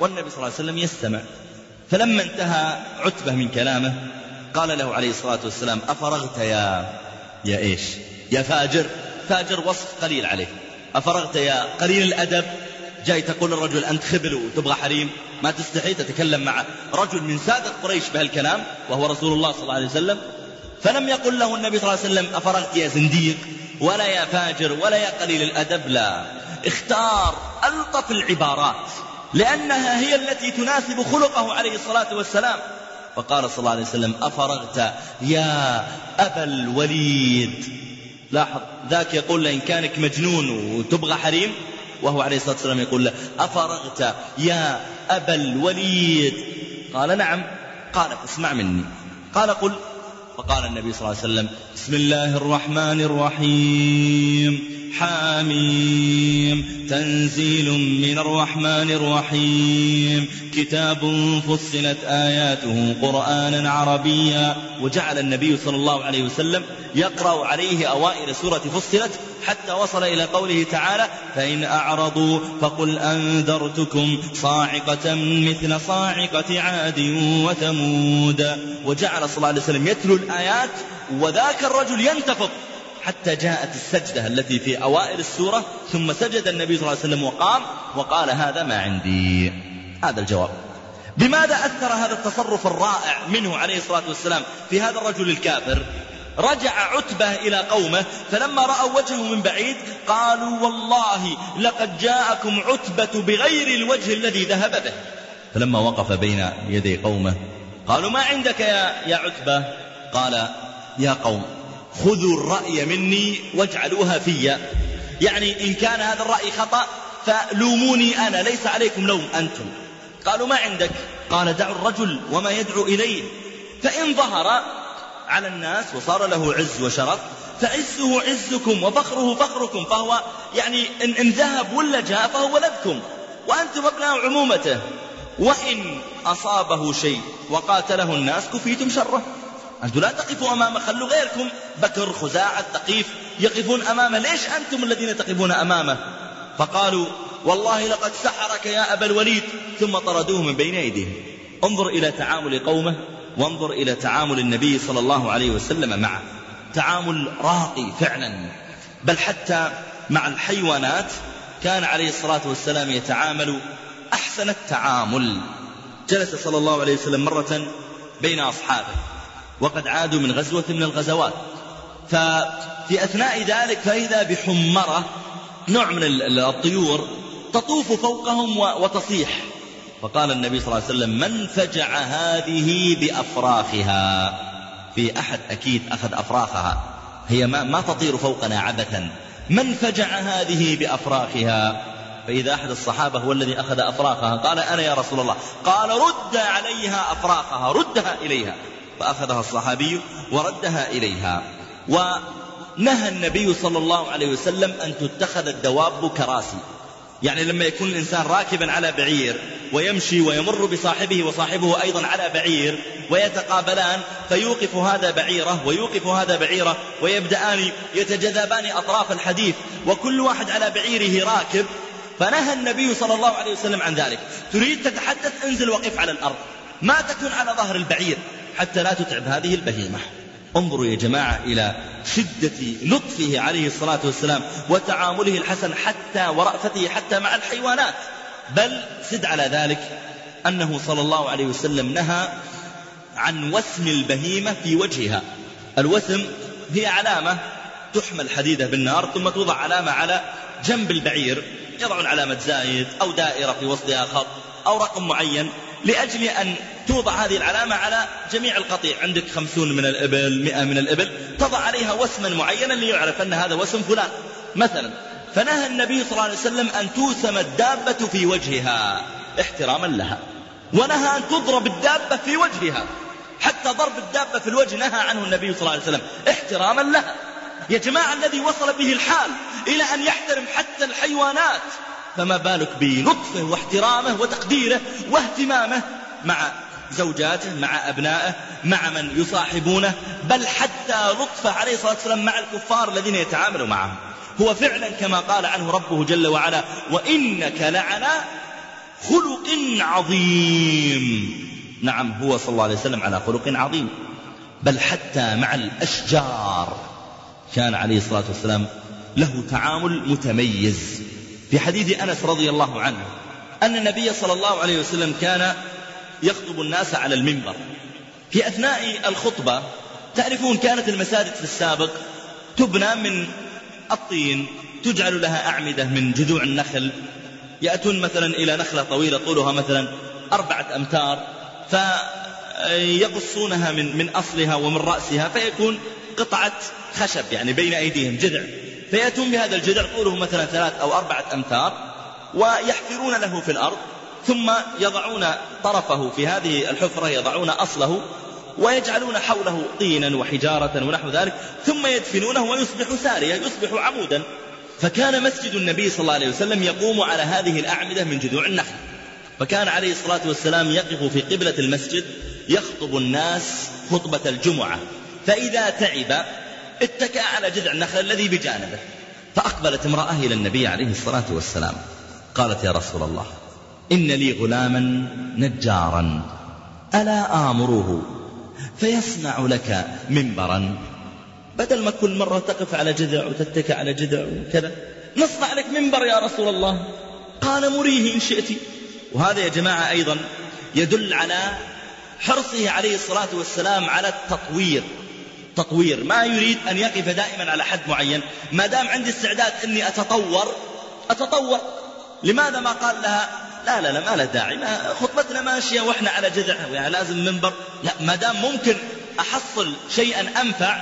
والنبي صلى الله عليه وسلم يستمع. فلما انتهى عتبة من كلامه قال له عليه الصلاة والسلام أفرغت يا يا إيش؟ يا فاجر. فاجر وصف قليل عليه. أفرغت يا قليل الأدب. جاي تقول الرجل أنت خبل وتبغى حريم. ما تستحي تتكلم مع رجل من سادة قريش بهالكلام وهو رسول الله صلى الله عليه وسلم. فلم يقل له النبي صلى الله عليه وسلم أفرغت يا زنديق ولا يا فاجر ولا يا قليل الأدب. لا. اختار ألطف العبارات لأنها هي التي تناسب خلقه عليه الصلاة والسلام. فقال صلى الله عليه وسلم أفرغت يا أبا الوليد. لاحظ ذاك يقول له إن كانك مجنون وتبغى حريم وهو عليه الصلاة والسلام يقول له أفرغت يا أبا الوليد. قال نعم. قال فاسمع مني. قال قل. فقال النبي صلى الله عليه وسلم بسم الله الرحمن الرحيم. حاميم تنزيل من الرحمن الرحيم. كتاب فصلت آياته قرآنا عربيا وجعل النبي صلى الله عليه وسلم يقرأ عليه أوائل سورة فصلت حتى وصل إلى قوله تعالى فإن أعرضوا فقل أنذرتكم صاعقة مثل صاعقة عاد وثمود. وجعل صلى الله عليه وسلم يتلو الآيات وذاك الرجل ينتفض. حتى جاءت السجدة التي في أوائل السورة ثم سجد النبي صلى الله عليه وسلم وقام وقال هذا ما عندي. هذا الجواب. بماذا أثر هذا التصرف الرائع منه عليه الصلاة والسلام في هذا الرجل الكافر؟ رجع عتبة إلى قومه فلما رأوا وجهه من بعيد قالوا والله لقد جاءكم عتبة بغير الوجه الذي ذهب به. فلما وقف بين يدي قومه قالوا ما عندك يا, يا عتبة؟ قال يا قوم خذوا الرأي مني واجعلوها في. يعني إن كان هذا الرأي خطأ فلوموني أنا ليس عليكم لوم أنتم. قالوا ما عندك؟ قال دعوا الرجل وما يدعو إليه. فإن ظهر على الناس وصار له عز وشرف فعزه عزكم وفخره فخركم فهو يعني إن, إن ذهب ولا جاء فهو ولدكم وأنتم أبناء عمومته. وإن أصابه شيء وقاتله الناس كفيتم شره. أنتم لا تقفوا أمامه خلوا غيركم. بكر خزاعة ثقيف يقفون أمامه. ليش أنتم الذين تقفون أمامه؟ فقالوا والله لقد سحرك يا أبا الوليد. ثم طردوه من بين أيديهم انظر إلى تعامل قومه وانظر إلى تعامل النبي صلى الله عليه وسلم معه. تعامل راقي فعلا. بل حتى مع الحيوانات كان عليه الصلاة والسلام يتعامل أحسن التعامل. جلس صلى الله عليه وسلم مرة بين أصحابه. وقد عادوا من غزوة من الغزوات. ففي أثناء ذلك فإذا بحمرة نوع من الطيور تطوف فوقهم وتصيح. فقال النبي صلى الله عليه وسلم من فجع هذه بأفراخها؟ في أحد أكيد أخذ أفراخها. هي ما, ما تطير فوقنا عبثا. من فجع هذه بأفراخها؟ فإذا أحد الصحابة هو الذي أخذ أفراخها قال أنا يا رسول الله. قال رد عليها أفراخها ردها إليها. فأخذها الصحابي وردها إليها. ونهى النبي صلى الله عليه وسلم أن تتخذ الدواب كراسي. يعني لما يكون الإنسان راكبا على بعير ويمشي ويمر بصاحبه وصاحبه أيضا على بعير ويتقابلان فيوقف هذا بعيره ويوقف هذا بعيره ويبدأان يتجذبان أطراف الحديث وكل واحد على بعيره راكب. فنهى النبي صلى الله عليه وسلم عن ذلك. تريد تتحدث انزل وقف على الأرض. ما تكن على ظهر البعير. حتى لا تتعب هذه البهيمة. انظروا يا جماعة إلى شدة لطفه عليه الصلاة والسلام وتعامله الحسن حتى ورأفته حتى مع الحيوانات. بل زد على ذلك أنه صلى الله عليه وسلم نهى عن وسم البهيمة في وجهها. الوسم هي علامة تحمل حديدة بالنار ثم توضع علامة على جنب البعير يضعون علامة زايد أو دائرة في وسطها خط أو رقم معين. لأجل أن توضع هذه العلامة على جميع القطيع. عندك خمسون من الإبل مئة من الإبل. تضع عليها وسما معينا ليعرف أن هذا وسم فلان. مثلا فنهى النبي صلى الله عليه وسلم أن توسم الدابة في وجهها. احتراما لها. ونهى أن تضرب الدابة في وجهها. حتى ضرب الدابة في الوجه نهى عنه النبي صلى الله عليه وسلم. احتراما لها. يا جماعة الذي وصل به الحال إلى أن يحترم حتى الحيوانات. فما بالك بلطفه واحترامه وتقديره واهتمامه مع زوجاته مع أبنائه مع من يصاحبونه بل حتى لطفه عليه الصلاة والسلام مع الكفار الذين يتعاملوا معهم هو فعلا كما قال عنه ربه جل وعلا وإنك لعلى خلق عظيم. نعم هو صلى الله عليه وسلم على خلق عظيم. بل حتى مع الأشجار كان عليه الصلاة والسلام له تعامل متميز. في حديث أنس رضي الله عنه أن النبي صلى الله عليه وسلم كان يخطب الناس على المنبر. في أثناء الخطبة تعرفون كانت المساجد في السابق تبنى من الطين تجعل لها أعمدة من جذوع النخل. يأتون مثلا إلى نخلة طويلة طولها مثلا أربعة أمتار فيقصونها من من أصلها ومن رأسها فيكون قطعة خشب يعني بين أيديهم جذع. فيأتون بهذا الجذع طوله مثلا ثلاث أو أربعة أمتار ويحفرون له في الأرض ثم يضعون طرفه في هذه الحفرة يضعون أصله ويجعلون حوله طينا وحجارة ونحو ذلك ثم يدفنونه ويصبح ساريا يصبح عمودا. فكان مسجد النبي صلى الله عليه وسلم يقوم على هذه الأعمدة من جذوع النخل. فكان عليه الصلاة والسلام يقف في قبلة المسجد يخطب الناس خطبة الجمعة. فإذا تعب اتكأ على جذع النخل الذي بجانبه فأقبلت امرأة إلى النبي عليه الصلاة والسلام قالت يا رسول الله إن لي غلاما نجارا ألا آمره فيصنع لك منبرا. بدل ما كل مرة تقف على جذع وتتكى على جذع وكذا نصنع لك منبر يا رسول الله. قال مريه إن شئت. وهذا يا جماعة أيضا يدل على حرصه عليه الصلاة والسلام على التطوير. تطوير ما يريد أن يقف دائما على حد معين. ما دام عندي استعداد أني أتطور أتطور. لماذا ما قال لها؟ لا لا لا ما له داعي. ما خطبتنا ماشية وإحنا على جذع يعني لازم منبر. لا ما دام ممكن أحصل شيئا أنفع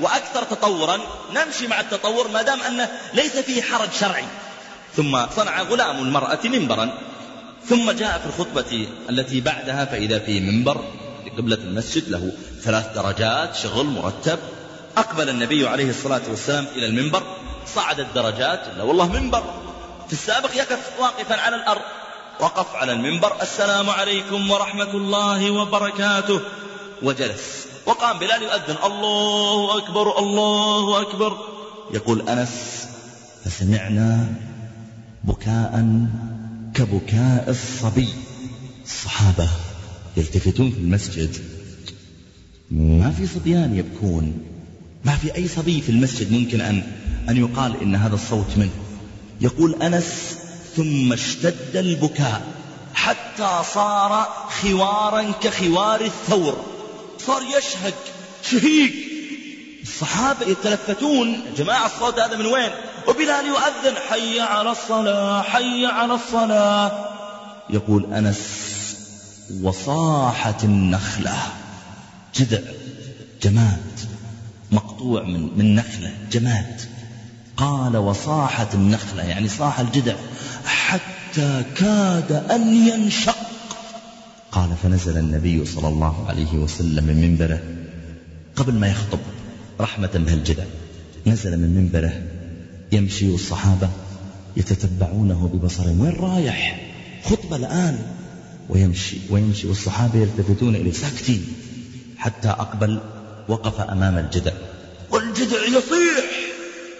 وأكثر تطورا نمشي مع التطور ما دام أنه ليس فيه حرج شرعي. ثم صنع غلام المرأة منبرا. ثم جاء في الخطبة التي بعدها فإذا في منبر لقبلة المسجد له. ثلاث درجات شغل مرتب. أقبل النبي عليه الصلاة والسلام إلى المنبر صعد الدرجات لا والله منبر. في السابق يقف واقفا على الأرض. وقف على المنبر السلام عليكم ورحمة الله وبركاته. وجلس. وقام بلال يؤذن الله أكبر الله أكبر. يقول أنس فسمعنا بكاء كبكاء الصبي. الصحابة يلتفتون في المسجد. ما في صبيان يبكون. ما في أي صبي في المسجد ممكن أن أن يقال إن هذا الصوت منه. يقول أنس ثم اشتد البكاء حتى صار خوارا كخوار الثور. صار يشهق شهيق. الصحابة يتلفتون جماعة الصوت هذا من وين؟ وبلال يؤذن حي على الصلاة حي على الصلاة. يقول أنس وصاحت النخلة. جذع جماد مقطوع من من نخلة جماد. قال وصاحت النخلة يعني صاح الجذع حتى كاد أن ينشق. قال فنزل النبي صلى الله عليه وسلم من منبره قبل ما يخطب رحمة بهالجذع نزل من منبره يمشي والصحابة يتتبعونه ببصرهم وين رايح؟ خطبة الآن. ويمشي ويمشي والصحابة يلتفتون إليه ساكتين. حتى أقبل وقف أمام الجدع. والجدع يصيح!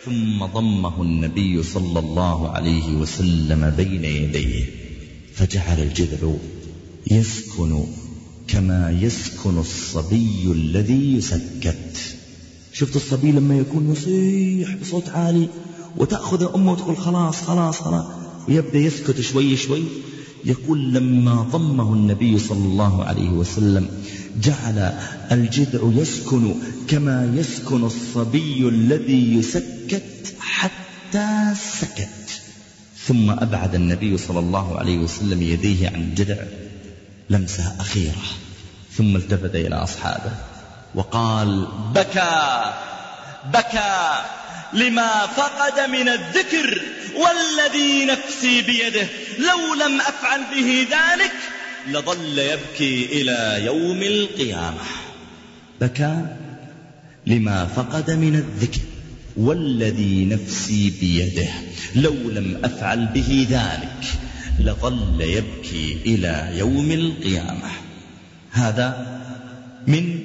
ثم ضمه النبي صلى الله عليه وسلم بين يديه. فجعل الجذع يسكن كما يسكن الصبي الذي يسكت. شفت الصبي لما يكون يصيح بصوت عالي وتأخذ أمه وتقول خلاص خلاص خلاص. ويبدأ يسكت شوي شوي. يقول لما ضمه النبي صلى الله عليه وسلم جعل الجذع يسكن كما يسكن الصبي الذي يسكت حتى سكت. ثم أبعد النبي صلى الله عليه وسلم يديه عن الجذع لمسة أخيرة ثم التفت إلى أصحابه وقال بكى بكى لما فقد من الذكر والذي نفسي بيده. لو لم أفعل به ذلك لظل يبكي إلى يوم القيامة. بكى لما فقد من الذكر والذي نفسي بيده لو لم أفعل به ذلك لظل يبكي إلى يوم القيامة. هذا من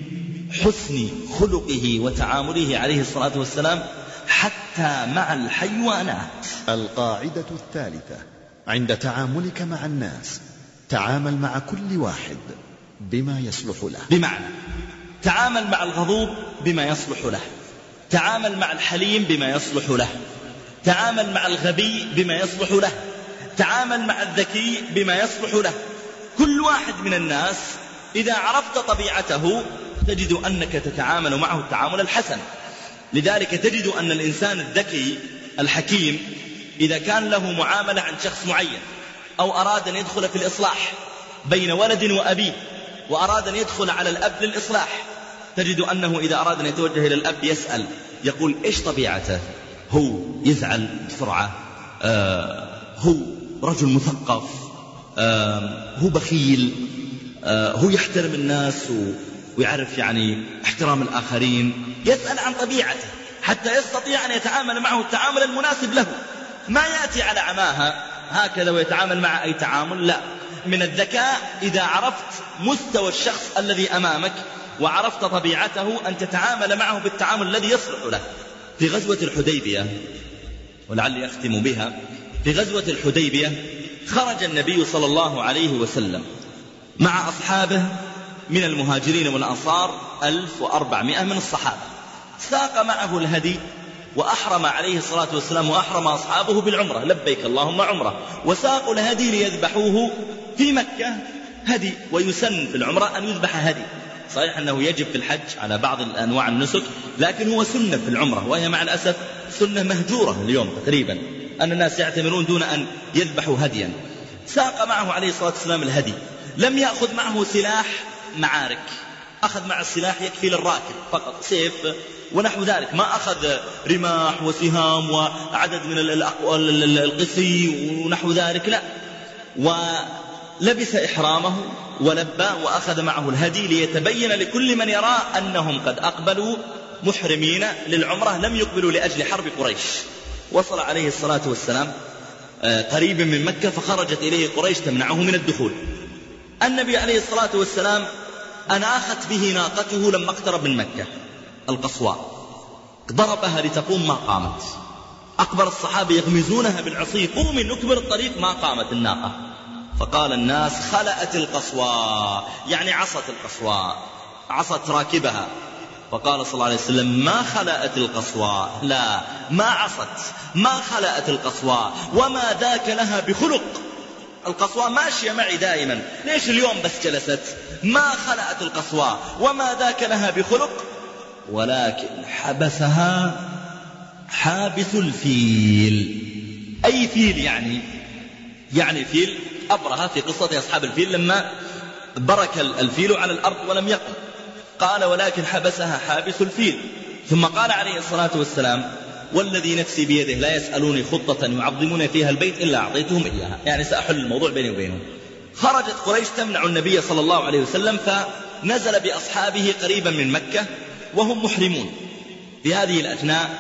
حسن خلقه وتعامله عليه الصلاة والسلام حتى مع الحيوانات. القاعدة الثالثة عند تعاملك مع الناس. تعامل مع كل واحد بما يصلح له. بمعنى تعامل مع الغضوب بما يصلح له. تعامل مع الحليم بما يصلح له. تعامل مع الغبي بما يصلح له. تعامل مع الذكي بما يصلح له. كل واحد من الناس إذا عرفت طبيعته تجد أنك تتعامل معه التعامل الحسن. لذلك تجد أن الإنسان الذكي الحكيم إذا كان له معاملة عن شخص معين أو أراد أن يدخل في الإصلاح بين ولد وأبيه وأراد أن يدخل على الأب للإصلاح تجد أنه إذا أراد أن يتوجه إلى الأب يسأل يقول إيش طبيعته؟ هو يزعل بسرعة آه هو رجل مثقف آه هو بخيل آه هو يحترم الناس ويعرف يعني احترام الآخرين يسأل عن طبيعته حتى يستطيع أن يتعامل معه التعامل المناسب له. ما يأتي على عماها. هكذا ويتعامل مع أي تعامل؟ لا. من الذكاء إذا عرفت مستوى الشخص الذي أمامك وعرفت طبيعته أن تتعامل معه بالتعامل الذي يصلح له. في غزوة الحديبية ولعلي أختم بها في غزوة الحديبية خرج النبي صلى الله عليه وسلم مع أصحابه من المهاجرين والأنصار ألف وأربعمائة من الصحابة. ساق معه الهدي وأحرم عليه الصلاة والسلام وأحرم أصحابه بالعمرة. لبيك اللهم عمرة. وساقوا الهدي ليذبحوه في مكة. هدي. ويسن في العمرة أن يذبح هدي. صحيح أنه يجب في الحج على بعض أنواع النسك لكن هو سنة في العمرة وهي مع الأسف سنة مهجورة اليوم تقريبا. أن الناس يعتمرون دون أن يذبحوا هديا. ساق معه عليه الصلاة والسلام الهدي. لم يأخذ معه سلاح معارك. أخذ مع السلاح يكفي للراكب فقط. سيف. ونحو ذلك. ما أخذ رماح وسهام وعدد من القسي ونحو ذلك لا. ولبس إحرامه ولبى وأخذ معه الهدي ليتبين لكل من يرى أنهم قد أقبلوا محرمين للعمرة لم يقبلوا لأجل حرب قريش. وصل عليه الصلاة والسلام آه، قريبا من مكة فخرجت إليه قريش تمنعه من الدخول. النبي عليه الصلاة والسلام أناخت به ناقته لما اقترب من مكة القصواء. ضربها لتقوم ما قامت. أكبر الصحابة يغمزونها بالعصي قومي نكبر الطريق ما قامت الناقة. فقال الناس خلأت القصواء. يعني عصت القصواء عصت راكبها. فقال صلى الله عليه وسلم ما خلأت القصواء. لا ما عصت. ما خلأت القصواء. وما ذاك لها بخلق. القصواء ماشية معي دائما. ليش اليوم بس جلست؟ ما خلأت القصواء. وما ذاك لها بخلق؟ ولكن حبسها حابس الفيل. أي فيل يعني؟ يعني فيل أبرهة في قصة أصحاب الفيل لما برك الفيل على الأرض ولم يقم. قال ولكن حبسها حابس الفيل. ثم قال عليه الصلاة والسلام والذي نفسي بيده لا يسألوني خطة يعظمون فيها البيت إلا أعطيتهم إياها. يعني سأحل الموضوع بيني وبينهم. خرجت قريش تمنع النبي صلى الله عليه وسلم فنزل بأصحابه قريبا من مكة وهم محرمون. في هذه الأثناء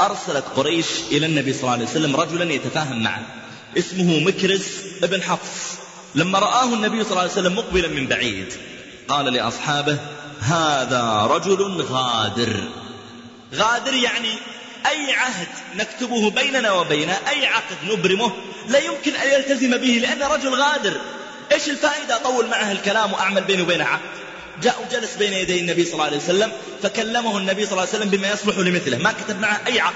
أرسلت قريش إلى النبي صلى الله عليه وسلم رجلا يتفاهم معه اسمه مكرز ابن حفص. لما رآه النبي صلى الله عليه وسلم مقبلا من بعيد قال لأصحابه هذا رجل غادر. غادر يعني أي عهد نكتبه بيننا وبينه أي عقد نبرمه لا يمكن أن يلتزم به لأنه رجل غادر. إيش الفائدة أطول معه الكلام وأعمل بيني وبينه عقد؟ جاء وجلس بين يدي النبي صلى الله عليه وسلم فكلمه النبي صلى الله عليه وسلم بما يصلح لمثله. ما كتب معه أي عقد.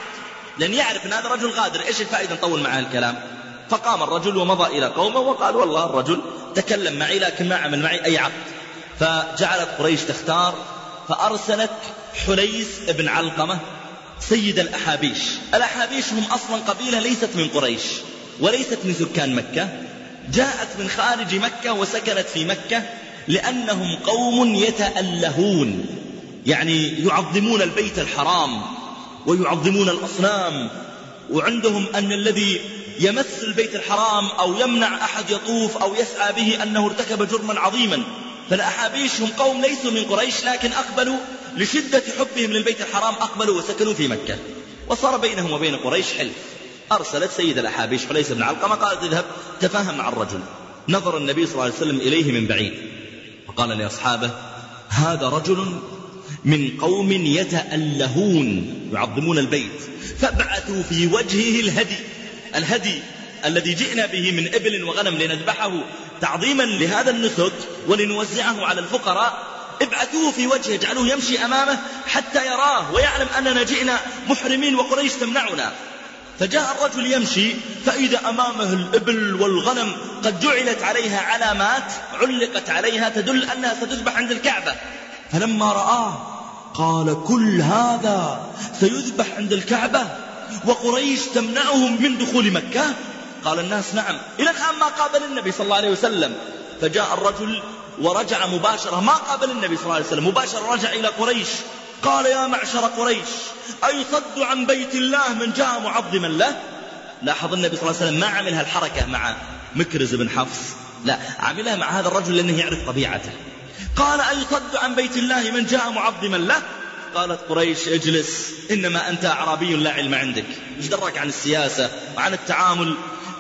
لأن يعرف أن هذا رجل غادر. إيش الفائدة نطول معه الكلام؟ فقام الرجل ومضى إلى قومه وقال والله الرجل تكلم معي لكن ما عمل معي أي عقد. فجعلت قريش تختار فأرسلت حليس بن علقمة سيد الأحابيش. الأحابيش هم أصلا قبيلة ليست من قريش وليست من سكان مكة. جاءت من خارج مكة وسكنت في مكة لأنهم قوم يتألهون يعني يعظمون البيت الحرام ويعظمون الأصنام. وعندهم أن الذي يمس البيت الحرام أو يمنع أحد يطوف أو يسعى به أنه ارتكب جرما عظيما. فالأحابيش هم قوم ليسوا من قريش لكن أقبلوا لشدة حبهم للبيت الحرام أقبلوا وسكنوا في مكة. وصار بينهم وبين قريش حلف. أرسلت سيد الأحابيش حليس بن علقمة قالت اذهب تفاهم مع الرجل. نظر النبي صلى الله عليه وسلم إليه من بعيد. وقال لأصحابه هذا رجل من قوم يتألهون يعظمون البيت. فابعثوا في وجهه الهدي الهدي الذي جئنا به من إبل وغنم لنذبحه تعظيما لهذا النسك ولنوزعه على الفقراء ابعثوه في وجهه اجعلوه يمشي أمامه حتى يراه ويعلم أننا جئنا محرمين وقريش تمنعنا. فجاء الرجل يمشي فإذا أمامه الإبل والغنم قد جعلت عليها علامات علقت عليها تدل أنها ستذبح عند الكعبة. فلما رآه قال كل هذا سيذبح عند الكعبة وقريش تمنعهم من دخول مكة؟ قال الناس نعم. إلى الآن ما قابل النبي صلى الله عليه وسلم. فجاء الرجل ورجع مباشرة ما قابل النبي صلى الله عليه وسلم. مباشرة رجع إلى قريش. قال يا معشر قريش أيصد عن بيت الله من جاء معظما له؟ لاحظ النبي صلى الله عليه وسلم ما عمل هالحركة مع مكرز بن حفص. لا عملها مع هذا الرجل لأنه يعرف طبيعته. قال أيصد عن بيت الله من جاء معظما له؟ قالت قريش اجلس إنما أنت أعرابي لا علم عندك. إيش دراك عن السياسة وعن التعامل؟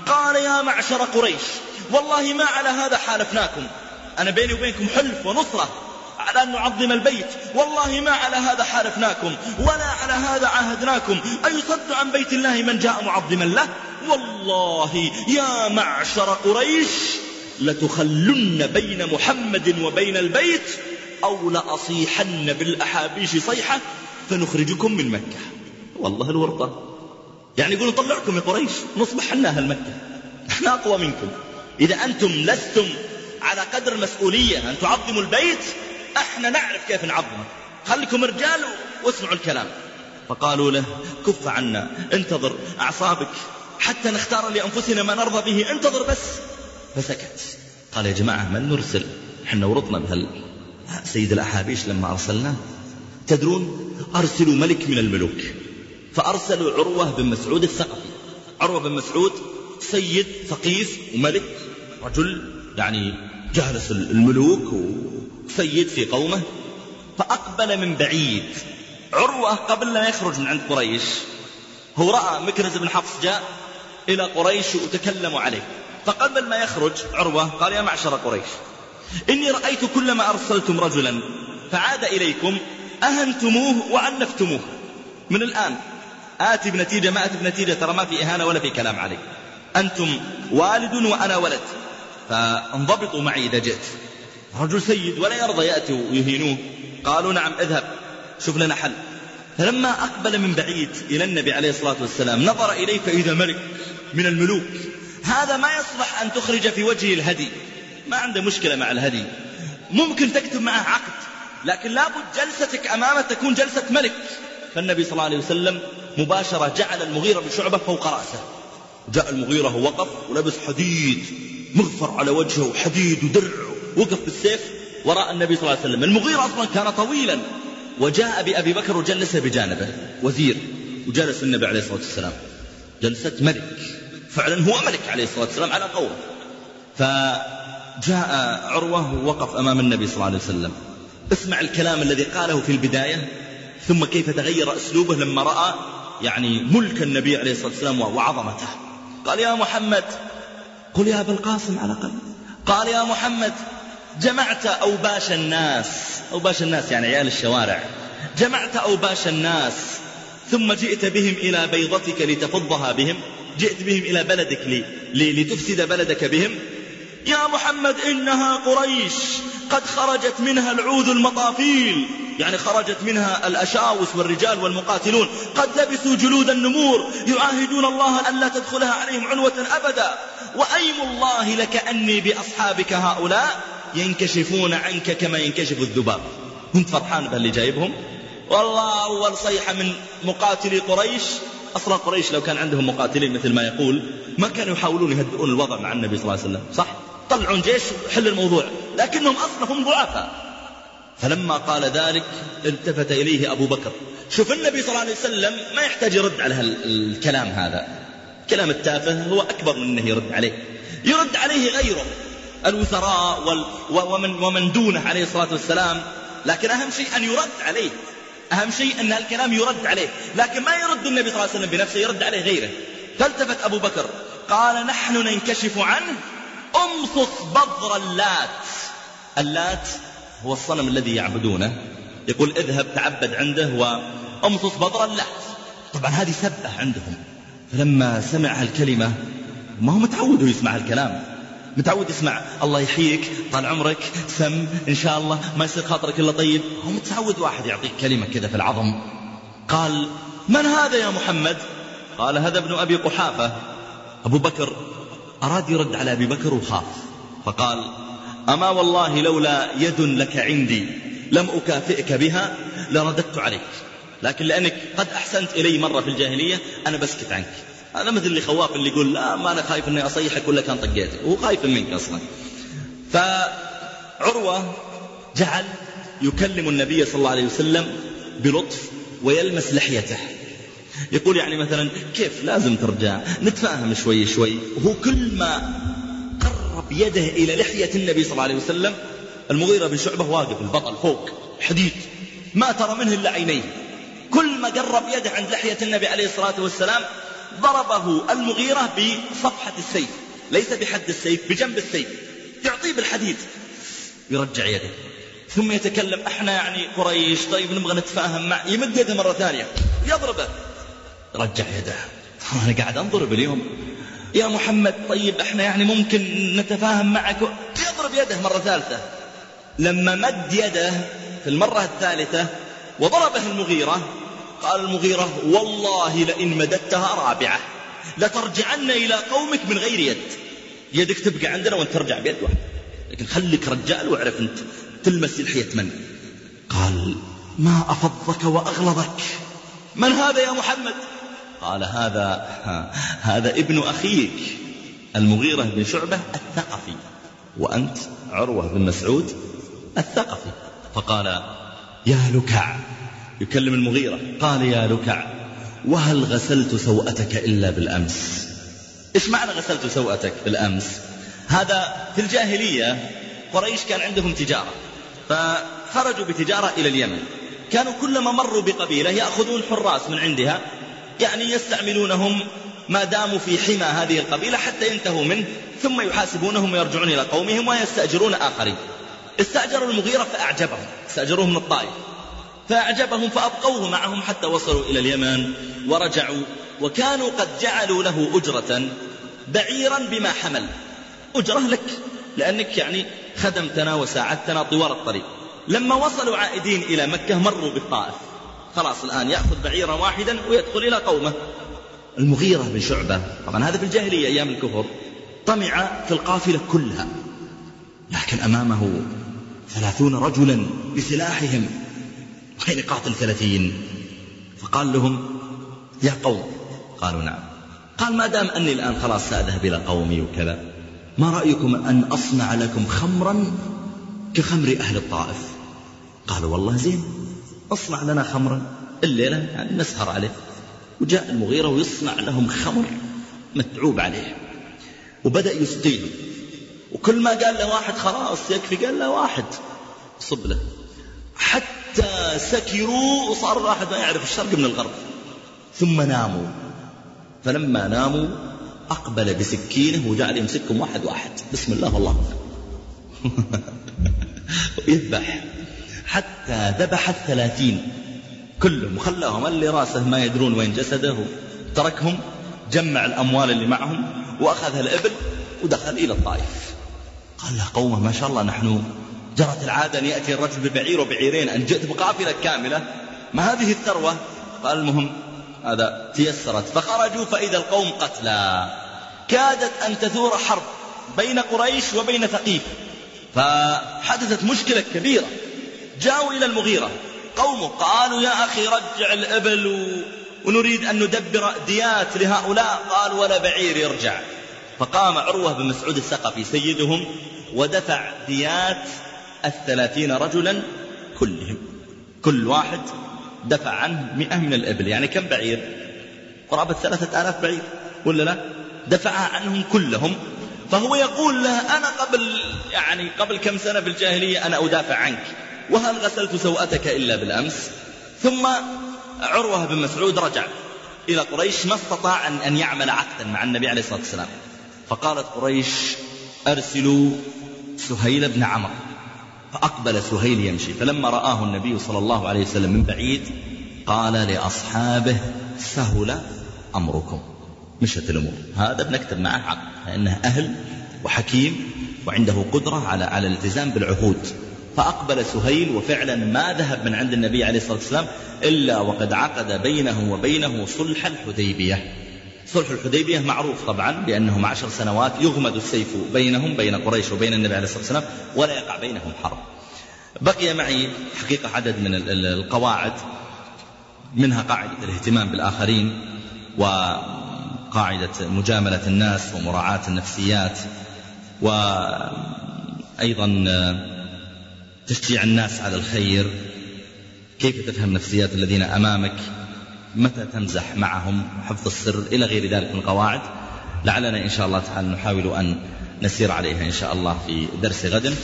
قال يا معشر قريش والله ما على هذا حالفناكم. أنا بيني وبينكم حلف ونصرة على أن نعظم البيت. والله ما على هذا حالفناكم ولا على هذا عاهدناكم. أيصد عن بيت الله من جاء معظما له؟ والله يا معشر قريش لتخلن بين محمد وبين البيت أو لأصيحن بالأحابيش صيحة فنخرجكم من مكة. والله الورطة. يعني يقولون طلعكم يا قريش نصبح حنا أهل مكة. إحنا أقوى منكم. إذا أنتم لستم على قدر المسؤولية أن تعظموا البيت إحنا نعرف كيف نعظمه. خليكم رجال واسمعوا الكلام. فقالوا له كف عنا انتظر أعصابك حتى نختار لأنفسنا ما نرضى به انتظر بس. فسكت. قال يا جماعة من نرسل إحنا ورطنا بهال سيد الأحابيش لما أرسلنا؟ تدرون أرسلوا ملك من الملوك فأرسلوا عروة بن مسعود الثقفي. عروة بن مسعود سيد ثقيف وملك رجل يعني جالس الملوك وسيد في قومه فأقبل من بعيد. عروة قبل لا يخرج من عند قريش. هو رأى مكرز بن حفص جاء إلى قريش وتكلموا عليه. فقبل ما يخرج عروة قال يا معشر قريش إني رأيت كلما أرسلتم رجلا فعاد إليكم أهنتموه وعنفتموه من الآن آتي بنتيجة ما آتي بنتيجة ترى ما في إهانة ولا في كلام علي. أنتم والد وأنا ولد. فانضبطوا معي إذا جئت. رجل سيد ولا يرضى يأتي ويهينوه. قالوا نعم اذهب. شوف لنا حل. فلما أقبل من بعيد إلى النبي عليه الصلاة والسلام نظر إليه فإذا ملك من الملوك. هذا ما يصلح أن تخرج في وجهه الهدي. ما عنده مشكلة مع الهدي. ممكن تكتب معه عقد لكن لابد جلستك أمامه تكون جلسة ملك. فالنبي صلى الله عليه وسلم مباشرة جعل المغيرة بشعبة فوق رأسه. جاء المغيرة ووقف ولبس حديد. مغفر على وجهه وحديد ودرع وقف بالسيف وراء النبي صلى الله عليه وسلم. المغيرة أصلا كان طويلا. وجاء بأبي بكر وجلس بجانبه. وزير. وجلس النبي عليه الصلاة والسلام. جلسة ملك. فعلا هو ملك عليه الصلاة والسلام على قوله فجاء عروة ووقف أمام النبي صلى الله عليه وسلم. اسمع الكلام الذي قاله في البداية. ثم كيف تغير أسلوبه لما رأى يعني ملك النبي عليه الصلاة والسلام وعظمته. قال يا محمد قل يا أبا القاسم على قلب قال يا محمد جمعت أوباش الناس. أوباش الناس يعني عيال الشوارع. جمعت أوباش الناس ثم جئت بهم إلى بيضتك لتفضها بهم. جئت بهم إلى بلدك لي لتفسد بلدك بهم. يا محمد إنها قريش. قد خرجت منها العوذ المطافيل. يعني خرجت منها الأشاوس والرجال والمقاتلون. قد لبسوا جلود النمور. يعاهدون الله ألا تدخلها عليهم عنوة أبدا. وأيم الله لك أني بأصحابك هؤلاء ينكشفون عنك كما ينكشف الذباب. كنت فرحان باللي جايبهم والله أول صيحة من مقاتلي قريش أصلا قريش لو كان عندهم مقاتلين مثل ما يقول ما كانوا يحاولون يهدئون الوضع مع النبي صلى الله عليه وسلم صح؟ طلعون جيش وحل الموضوع لكنهم أصلا هم ضعفاء. فلما قال ذلك التفت إليه أبو بكر. شوف النبي صلى الله عليه وسلم ما يحتاج يرد على الكلام هذا. كلام التافه هو أكبر من أنه يرد عليه. يرد عليه غيره الوزراء وال ومن, ومن دونه عليه الصلاة والسلام. لكن أهم شيء أن يرد عليه. أهم شيء أن الكلام يرد عليه. لكن ما يرد النبي صلى الله عليه وسلم بنفسه يرد عليه غيره. فالتفت أبو بكر قال نحن ننكشف عنه. أمصص بضر اللات. اللات هو الصنم الذي يعبدونه. يقول اذهب تعبد عنده وأمصص بضر اللات. طبعا هذه سبة عندهم. فلما سمع هالكلمة ما هو متعود يسمع الكلام متعود يسمع الله يحييك طال عمرك سم إن شاء الله ما يصير خاطرك إلا طيب. هو متعود واحد يعطيك كلمة كذا في العظم. قال من هذا يا محمد؟ قال هذا ابن أبي قحافة. أبو بكر أراد يرد على أبي بكر وخاف. فقال أما والله لولا يد لك عندي لم أكافئك بها لرددت عليك. لكن لأنك قد أحسنت إلي مرة في الجاهلية أنا بسكت عنك. هذا مثل اللي خواف اللي يقول لا ما أنا خايف أني أصيحك ولا كان طقيتك. هو خايف منك أصلا. فعروة جعل يكلم النبي صلى الله عليه وسلم بلطف ويلمس لحيته. يقول يعني مثلا كيف؟ لازم ترجع نتفاهم شوي شوي. وهو كل ما قرب يده إلى لحية النبي صلى الله عليه وسلم المغيرة بن شعبة واقف البطل فوق حديد. ما ترى منه إلا عينيه. كل ما قرب يده عند لحية النبي عليه الصلاة والسلام ضربه المغيرة بصفحة السيف. ليس بحد السيف بجنب السيف. يعطيه بالحديد. يرجع يده. ثم يتكلم أحنا يعني قريش طيب نبغى نتفاهم مع يمد يده مرة ثانية. يضربه. رجع يده. أنا قاعد أنظر اليوم يا محمد طيب أحنا يعني ممكن نتفاهم معك. يضرب يده مرة ثالثة. لما مد يده في المرة الثالثة وضربه المغيرة قال المغيرة والله لئن مددتها رابعة لترجعن إلى قومك من غير يد. يدك تبقى عندنا وانت ترجع بيد واحد لكن خليك رجال واعرف انت تلمس لحية من؟ قال ما أفضك وأغلظك. من هذا يا محمد؟ قال هذا هذا ابن أخيك المغيرة بن شعبة الثقفي. وأنت عروة بن مسعود الثقفي. فقال يا لكع. يكلم المغيرة. قال يا لكع وهل غسلت سوءتك إلا بالأمس؟ إيش معنى غسلت سوءتك بالأمس. هذا في الجاهلية قريش كان عندهم تجارة فخرجوا بتجارة إلى اليمن. كانوا كلما مروا بقبيلة يأخذون حراس من عندها يعني يستعملونهم ما داموا في حمى هذه القبيلة حتى ينتهوا منه ثم يحاسبونهم ويرجعون إلى قومهم ويستأجرون آخرين. استأجروا المغيرة فأعجبهم استأجروه من الطائف. فأعجبهم فأبقوه معهم حتى وصلوا إلى اليمن ورجعوا وكانوا قد جعلوا له أجرة بعيرا بما حمل. أجرة لك لأنك يعني خدمتنا وساعدتنا طوال الطريق. لما وصلوا عائدين إلى مكة مروا بالطائف. خلاص الآن يأخذ بعيرا واحدا ويدخل إلى قومه. المغيرة بن شعبة طبعا هذا في الجاهلية أيام الكفر طمع في القافلة كلها لكن أمامه ثلاثون رجلا بسلاحهم وين قاتل ثلاثين فقال لهم يا قوم. قالوا نعم. قال ما دام أني الآن خلاص سأذهب إلى قومي وكذا ما رأيكم أن أصنع لكم خمرا كخمر أهل الطائف؟ قالوا والله زين اصنع لنا خمرا. الليلة يعني نسهر عليه. وجاء المغيرة ويصنع لهم خمر متعوب عليه. وبدأ يسقيهم وكل ما قال له واحد خلاص يكفي قال له واحد. صب له. حتى سكروا وصار الواحد ما يعرف الشرق من الغرب. ثم ناموا. فلما ناموا أقبل بسكينه وجعل يمسكهم واحد واحد. بسم الله والله. يذبح حتى ذبح الثلاثين. كلهم وخلاهم اللي راسه ما يدرون وين جسده. تركهم جمع الأموال اللي معهم وأخذ الإبل ودخل إلى الطائف. قال له قومه ما شاء الله نحن جرت العادة أن يأتي الرجل ببعير وبعيرين أن جئت بقافلة كاملة. ما هذه الثروة؟ قال المهم هذا تيسرت. فخرجوا فإذا القوم قتلى كادت أن تثور حرب بين قريش وبين ثقيف. فحدثت مشكلة كبيرة. جاءوا إلى المغيرة. قومه قالوا يا أخي رجع الإبل ونريد أن ندبر ديات لهؤلاء. قال ولا بعير يرجع. فقام عروة بن مسعود الثقفي سيدهم ودفع ديات الثلاثين رجلا كلهم. كل واحد دفع عنه مئة من الإبل. يعني كم بعير؟ قرابة ثلاثة آلاف بعير. ولا لا؟ دفعها عنهم كلهم. فهو يقول له أنا قبل يعني قبل كم سنة في الجاهلية أنا أدافع عنك. وهل غسلت سوءتك إلا بالأمس؟ ثم عروة بن مسعود رجع إلى قريش ما استطاع أن يعمل عقدا مع النبي عليه الصلاة والسلام. فقالت قريش أرسلوا سهيل بن عمرو. فأقبل سهيل يمشي فلما رآه النبي صلى الله عليه وسلم من بعيد قال لأصحابه سهل أمركم. مشت الأمور. هذا بنكتب معه عقد فإنه أهل وحكيم وعنده قدرة على على الالتزام بالعهود. فأقبل سهيل وفعلا ما ذهب من عند النبي عليه الصلاة والسلام إلا وقد عقد بينه وبينه صلح الحديبية. صلح الحديبية معروف طبعا بأنهم عشر سنوات يغمد السيف بينهم بين قريش وبين النبي عليه الصلاة والسلام ولا يقع بينهم حرب. بقي معي حقيقة عدد من القواعد منها قاعدة الاهتمام بالآخرين وقاعدة مجاملة الناس ومراعاة النفسيات وأيضا تشجيع الناس على الخير. كيف تفهم نفسيات الذين أمامك؟ متى تمزح معهم حفظ السر إلى غير ذلك من القواعد لعلنا إن شاء الله تعالى نحاول أن نسير عليها إن شاء الله في درس غد.